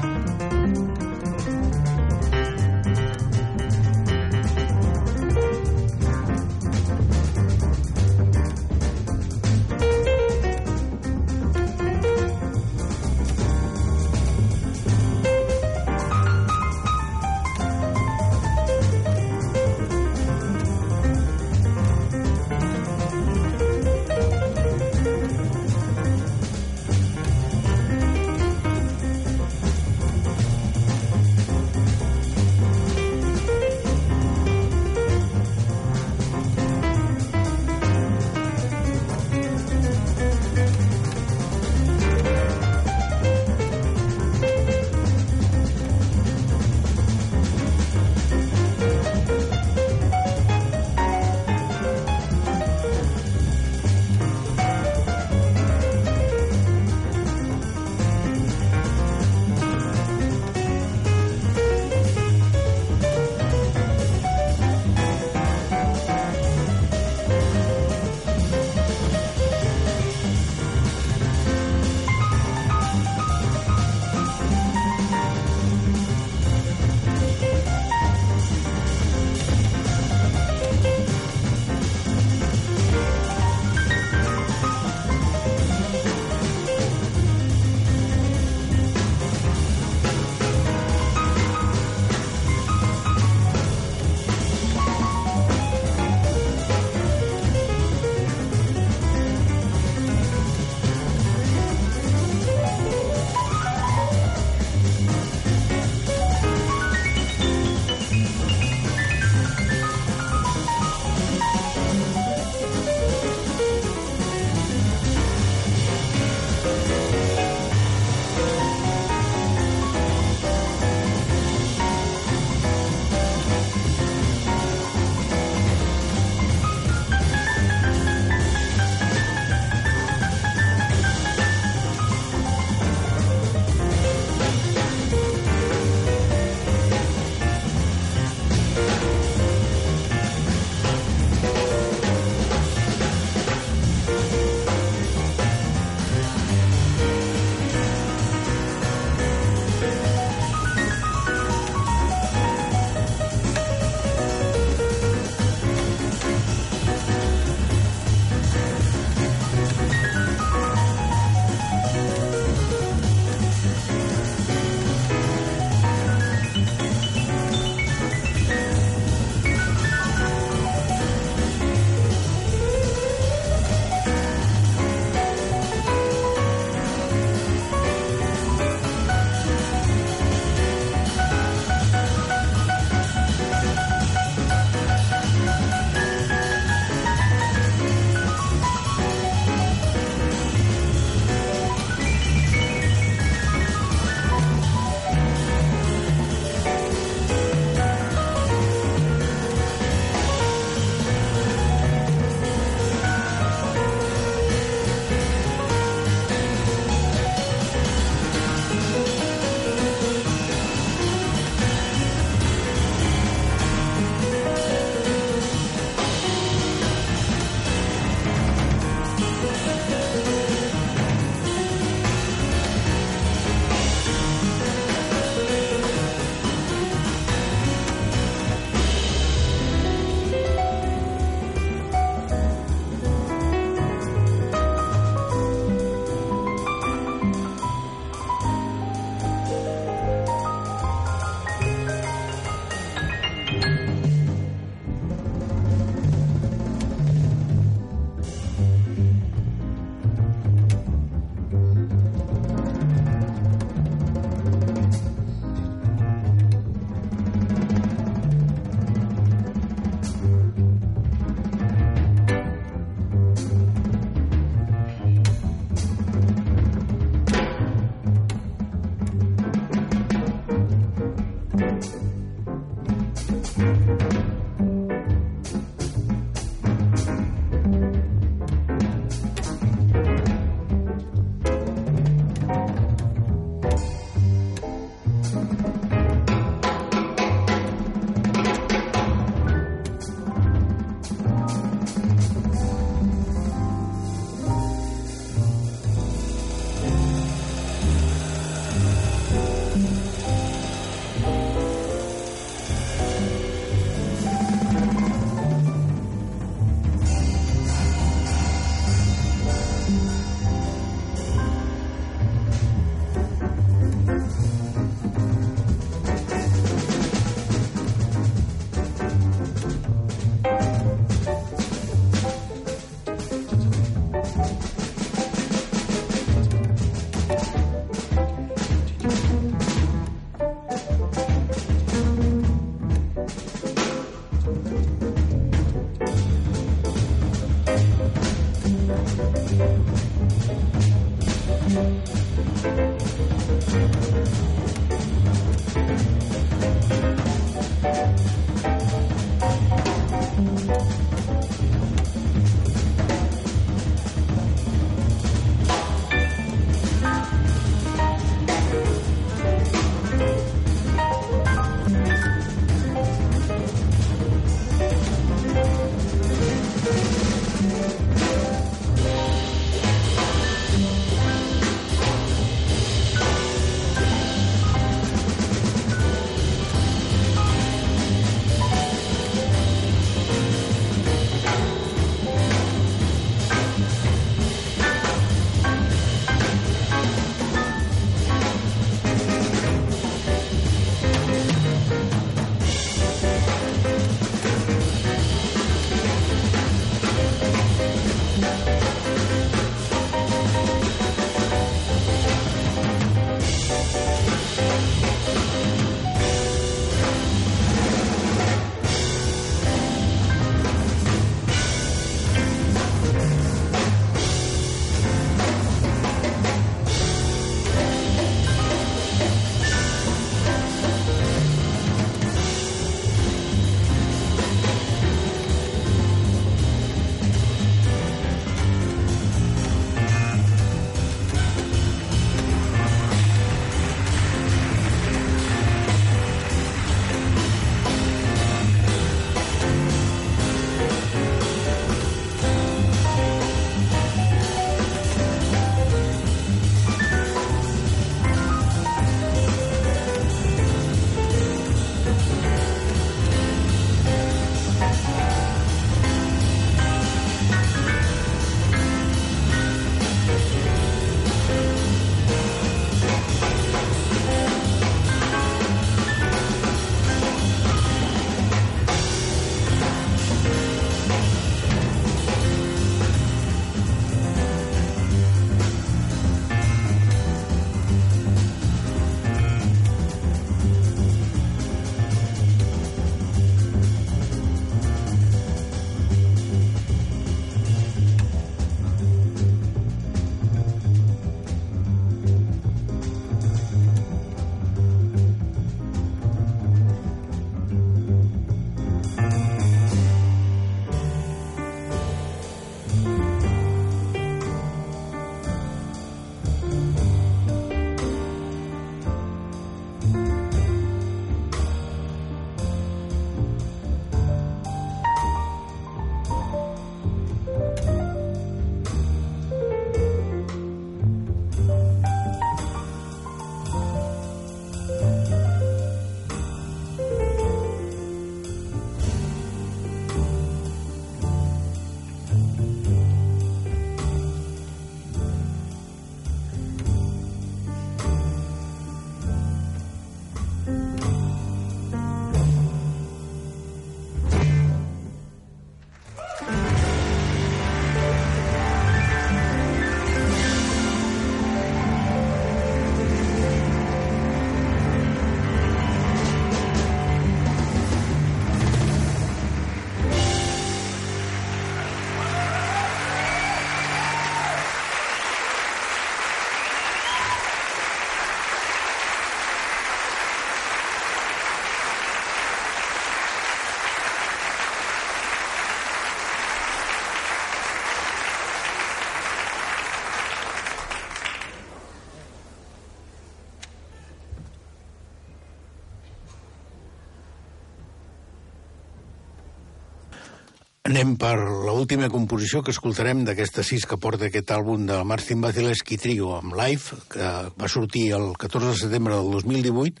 Anem per l'última composició que escoltarem d'aquestes sis que porta aquest àlbum de Martin Basileski Trio amb Live, que va sortir el 14 de setembre del 2018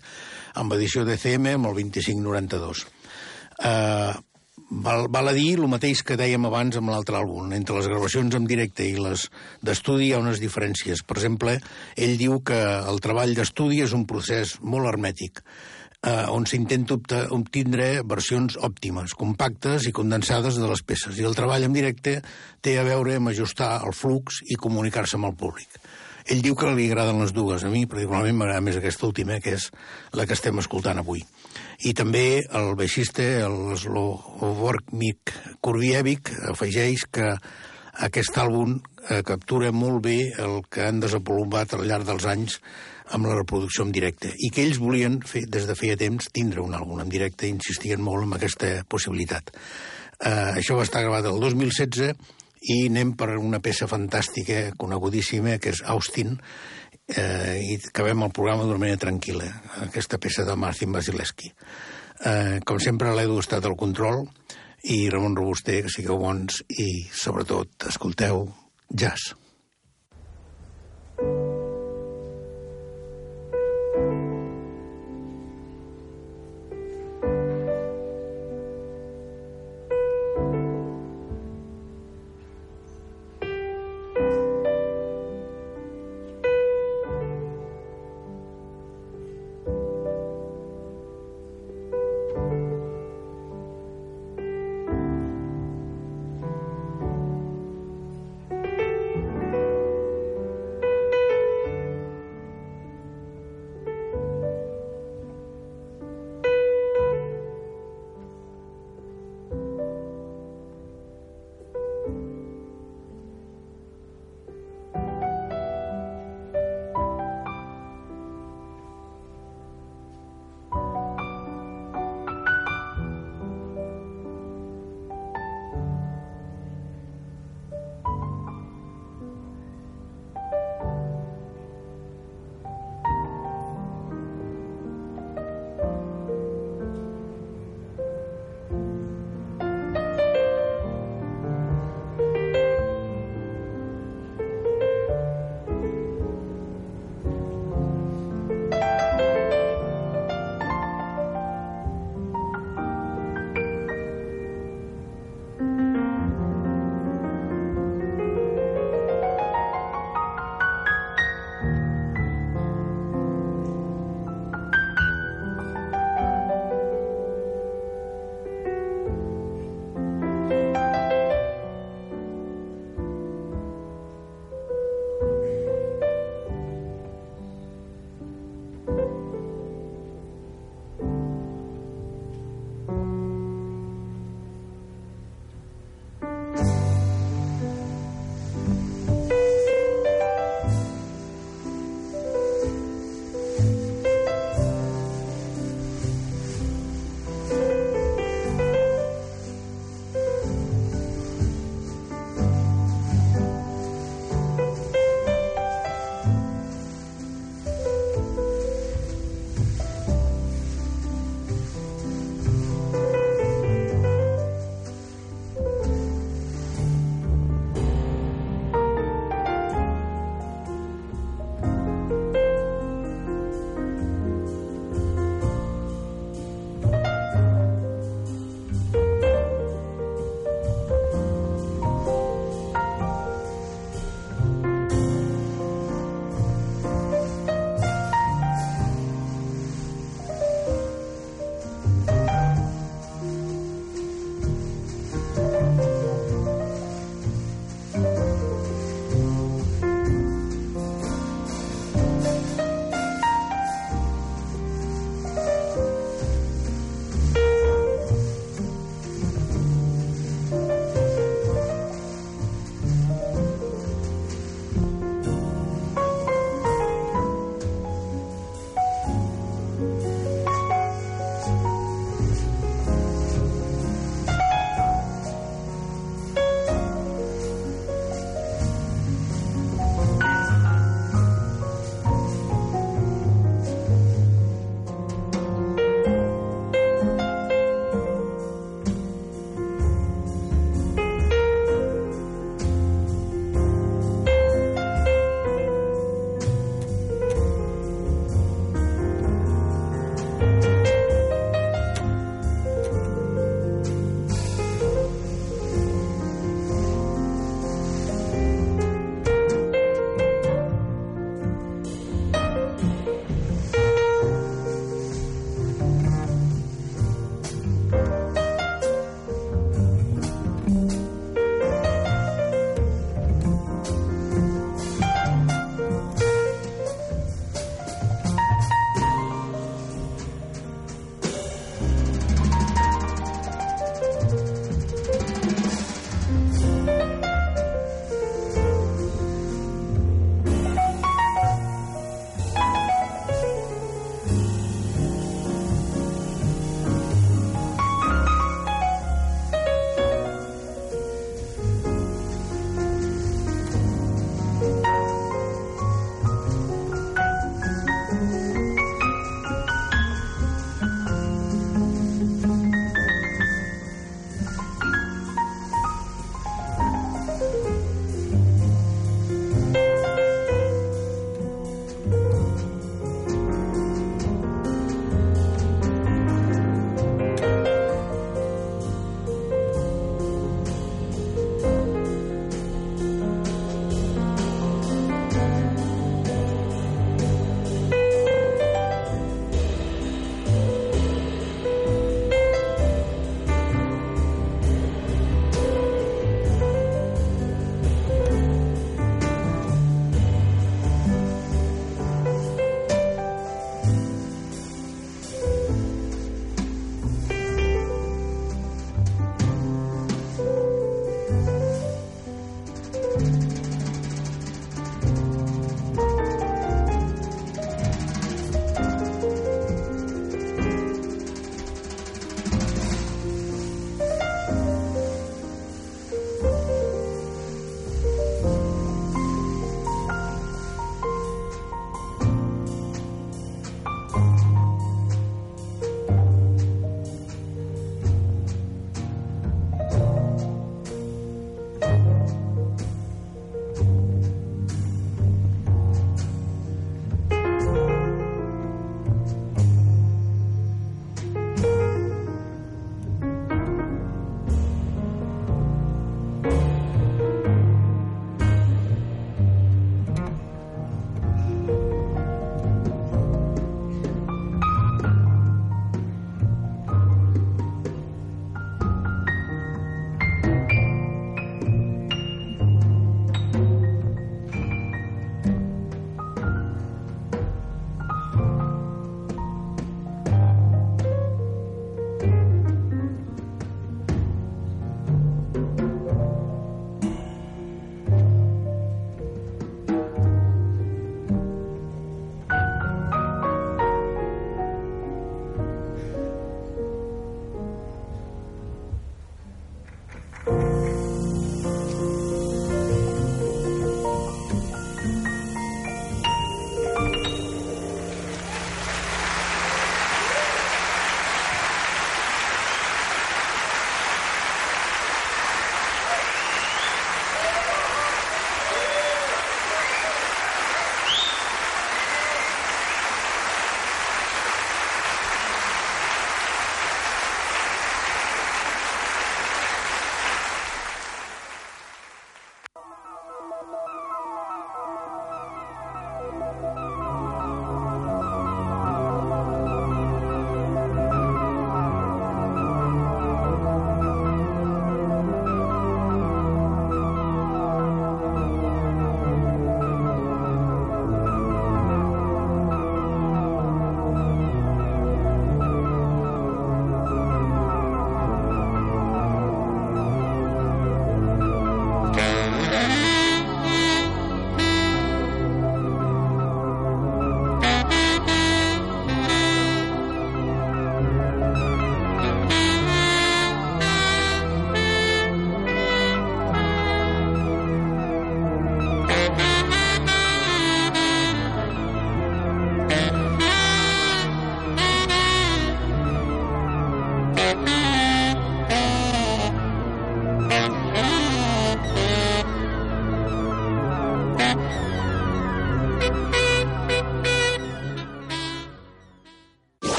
amb edició de CM amb el 2592. Uh, val, val a dir el mateix que dèiem abans amb l'altre àlbum. Entre les gravacions en directe i les d'estudi hi ha unes diferències. Per exemple, ell diu que el treball d'estudi és un procés molt hermètic eh, on s'intenta obtindre versions òptimes, compactes i condensades de les peces. I el treball en directe té a veure amb ajustar el flux i comunicar-se amb el públic. Ell diu que li agraden les dues. A mi, particularment, m'agrada més aquesta última, que és la que estem escoltant avui. I també el baixista, el Slovormik Kurbievic, afegeix que aquest àlbum eh, captura molt bé el que han desenvolupat al llarg dels anys amb la reproducció en directe i que ells volien, fer, des de feia temps, tindre un àlbum en directe i insistien molt en aquesta possibilitat. Uh, això va estar gravat el 2016 i anem per una peça fantàstica, conegudíssima, que és Austin, eh, i acabem el programa d'una manera tranquil·la, aquesta peça de Martin Basileski. Eh, com sempre, l'Edu ha estat al control, i Ramon Robuster, que sigueu bons, i sobretot, escolteu jazz.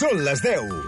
Són les 10.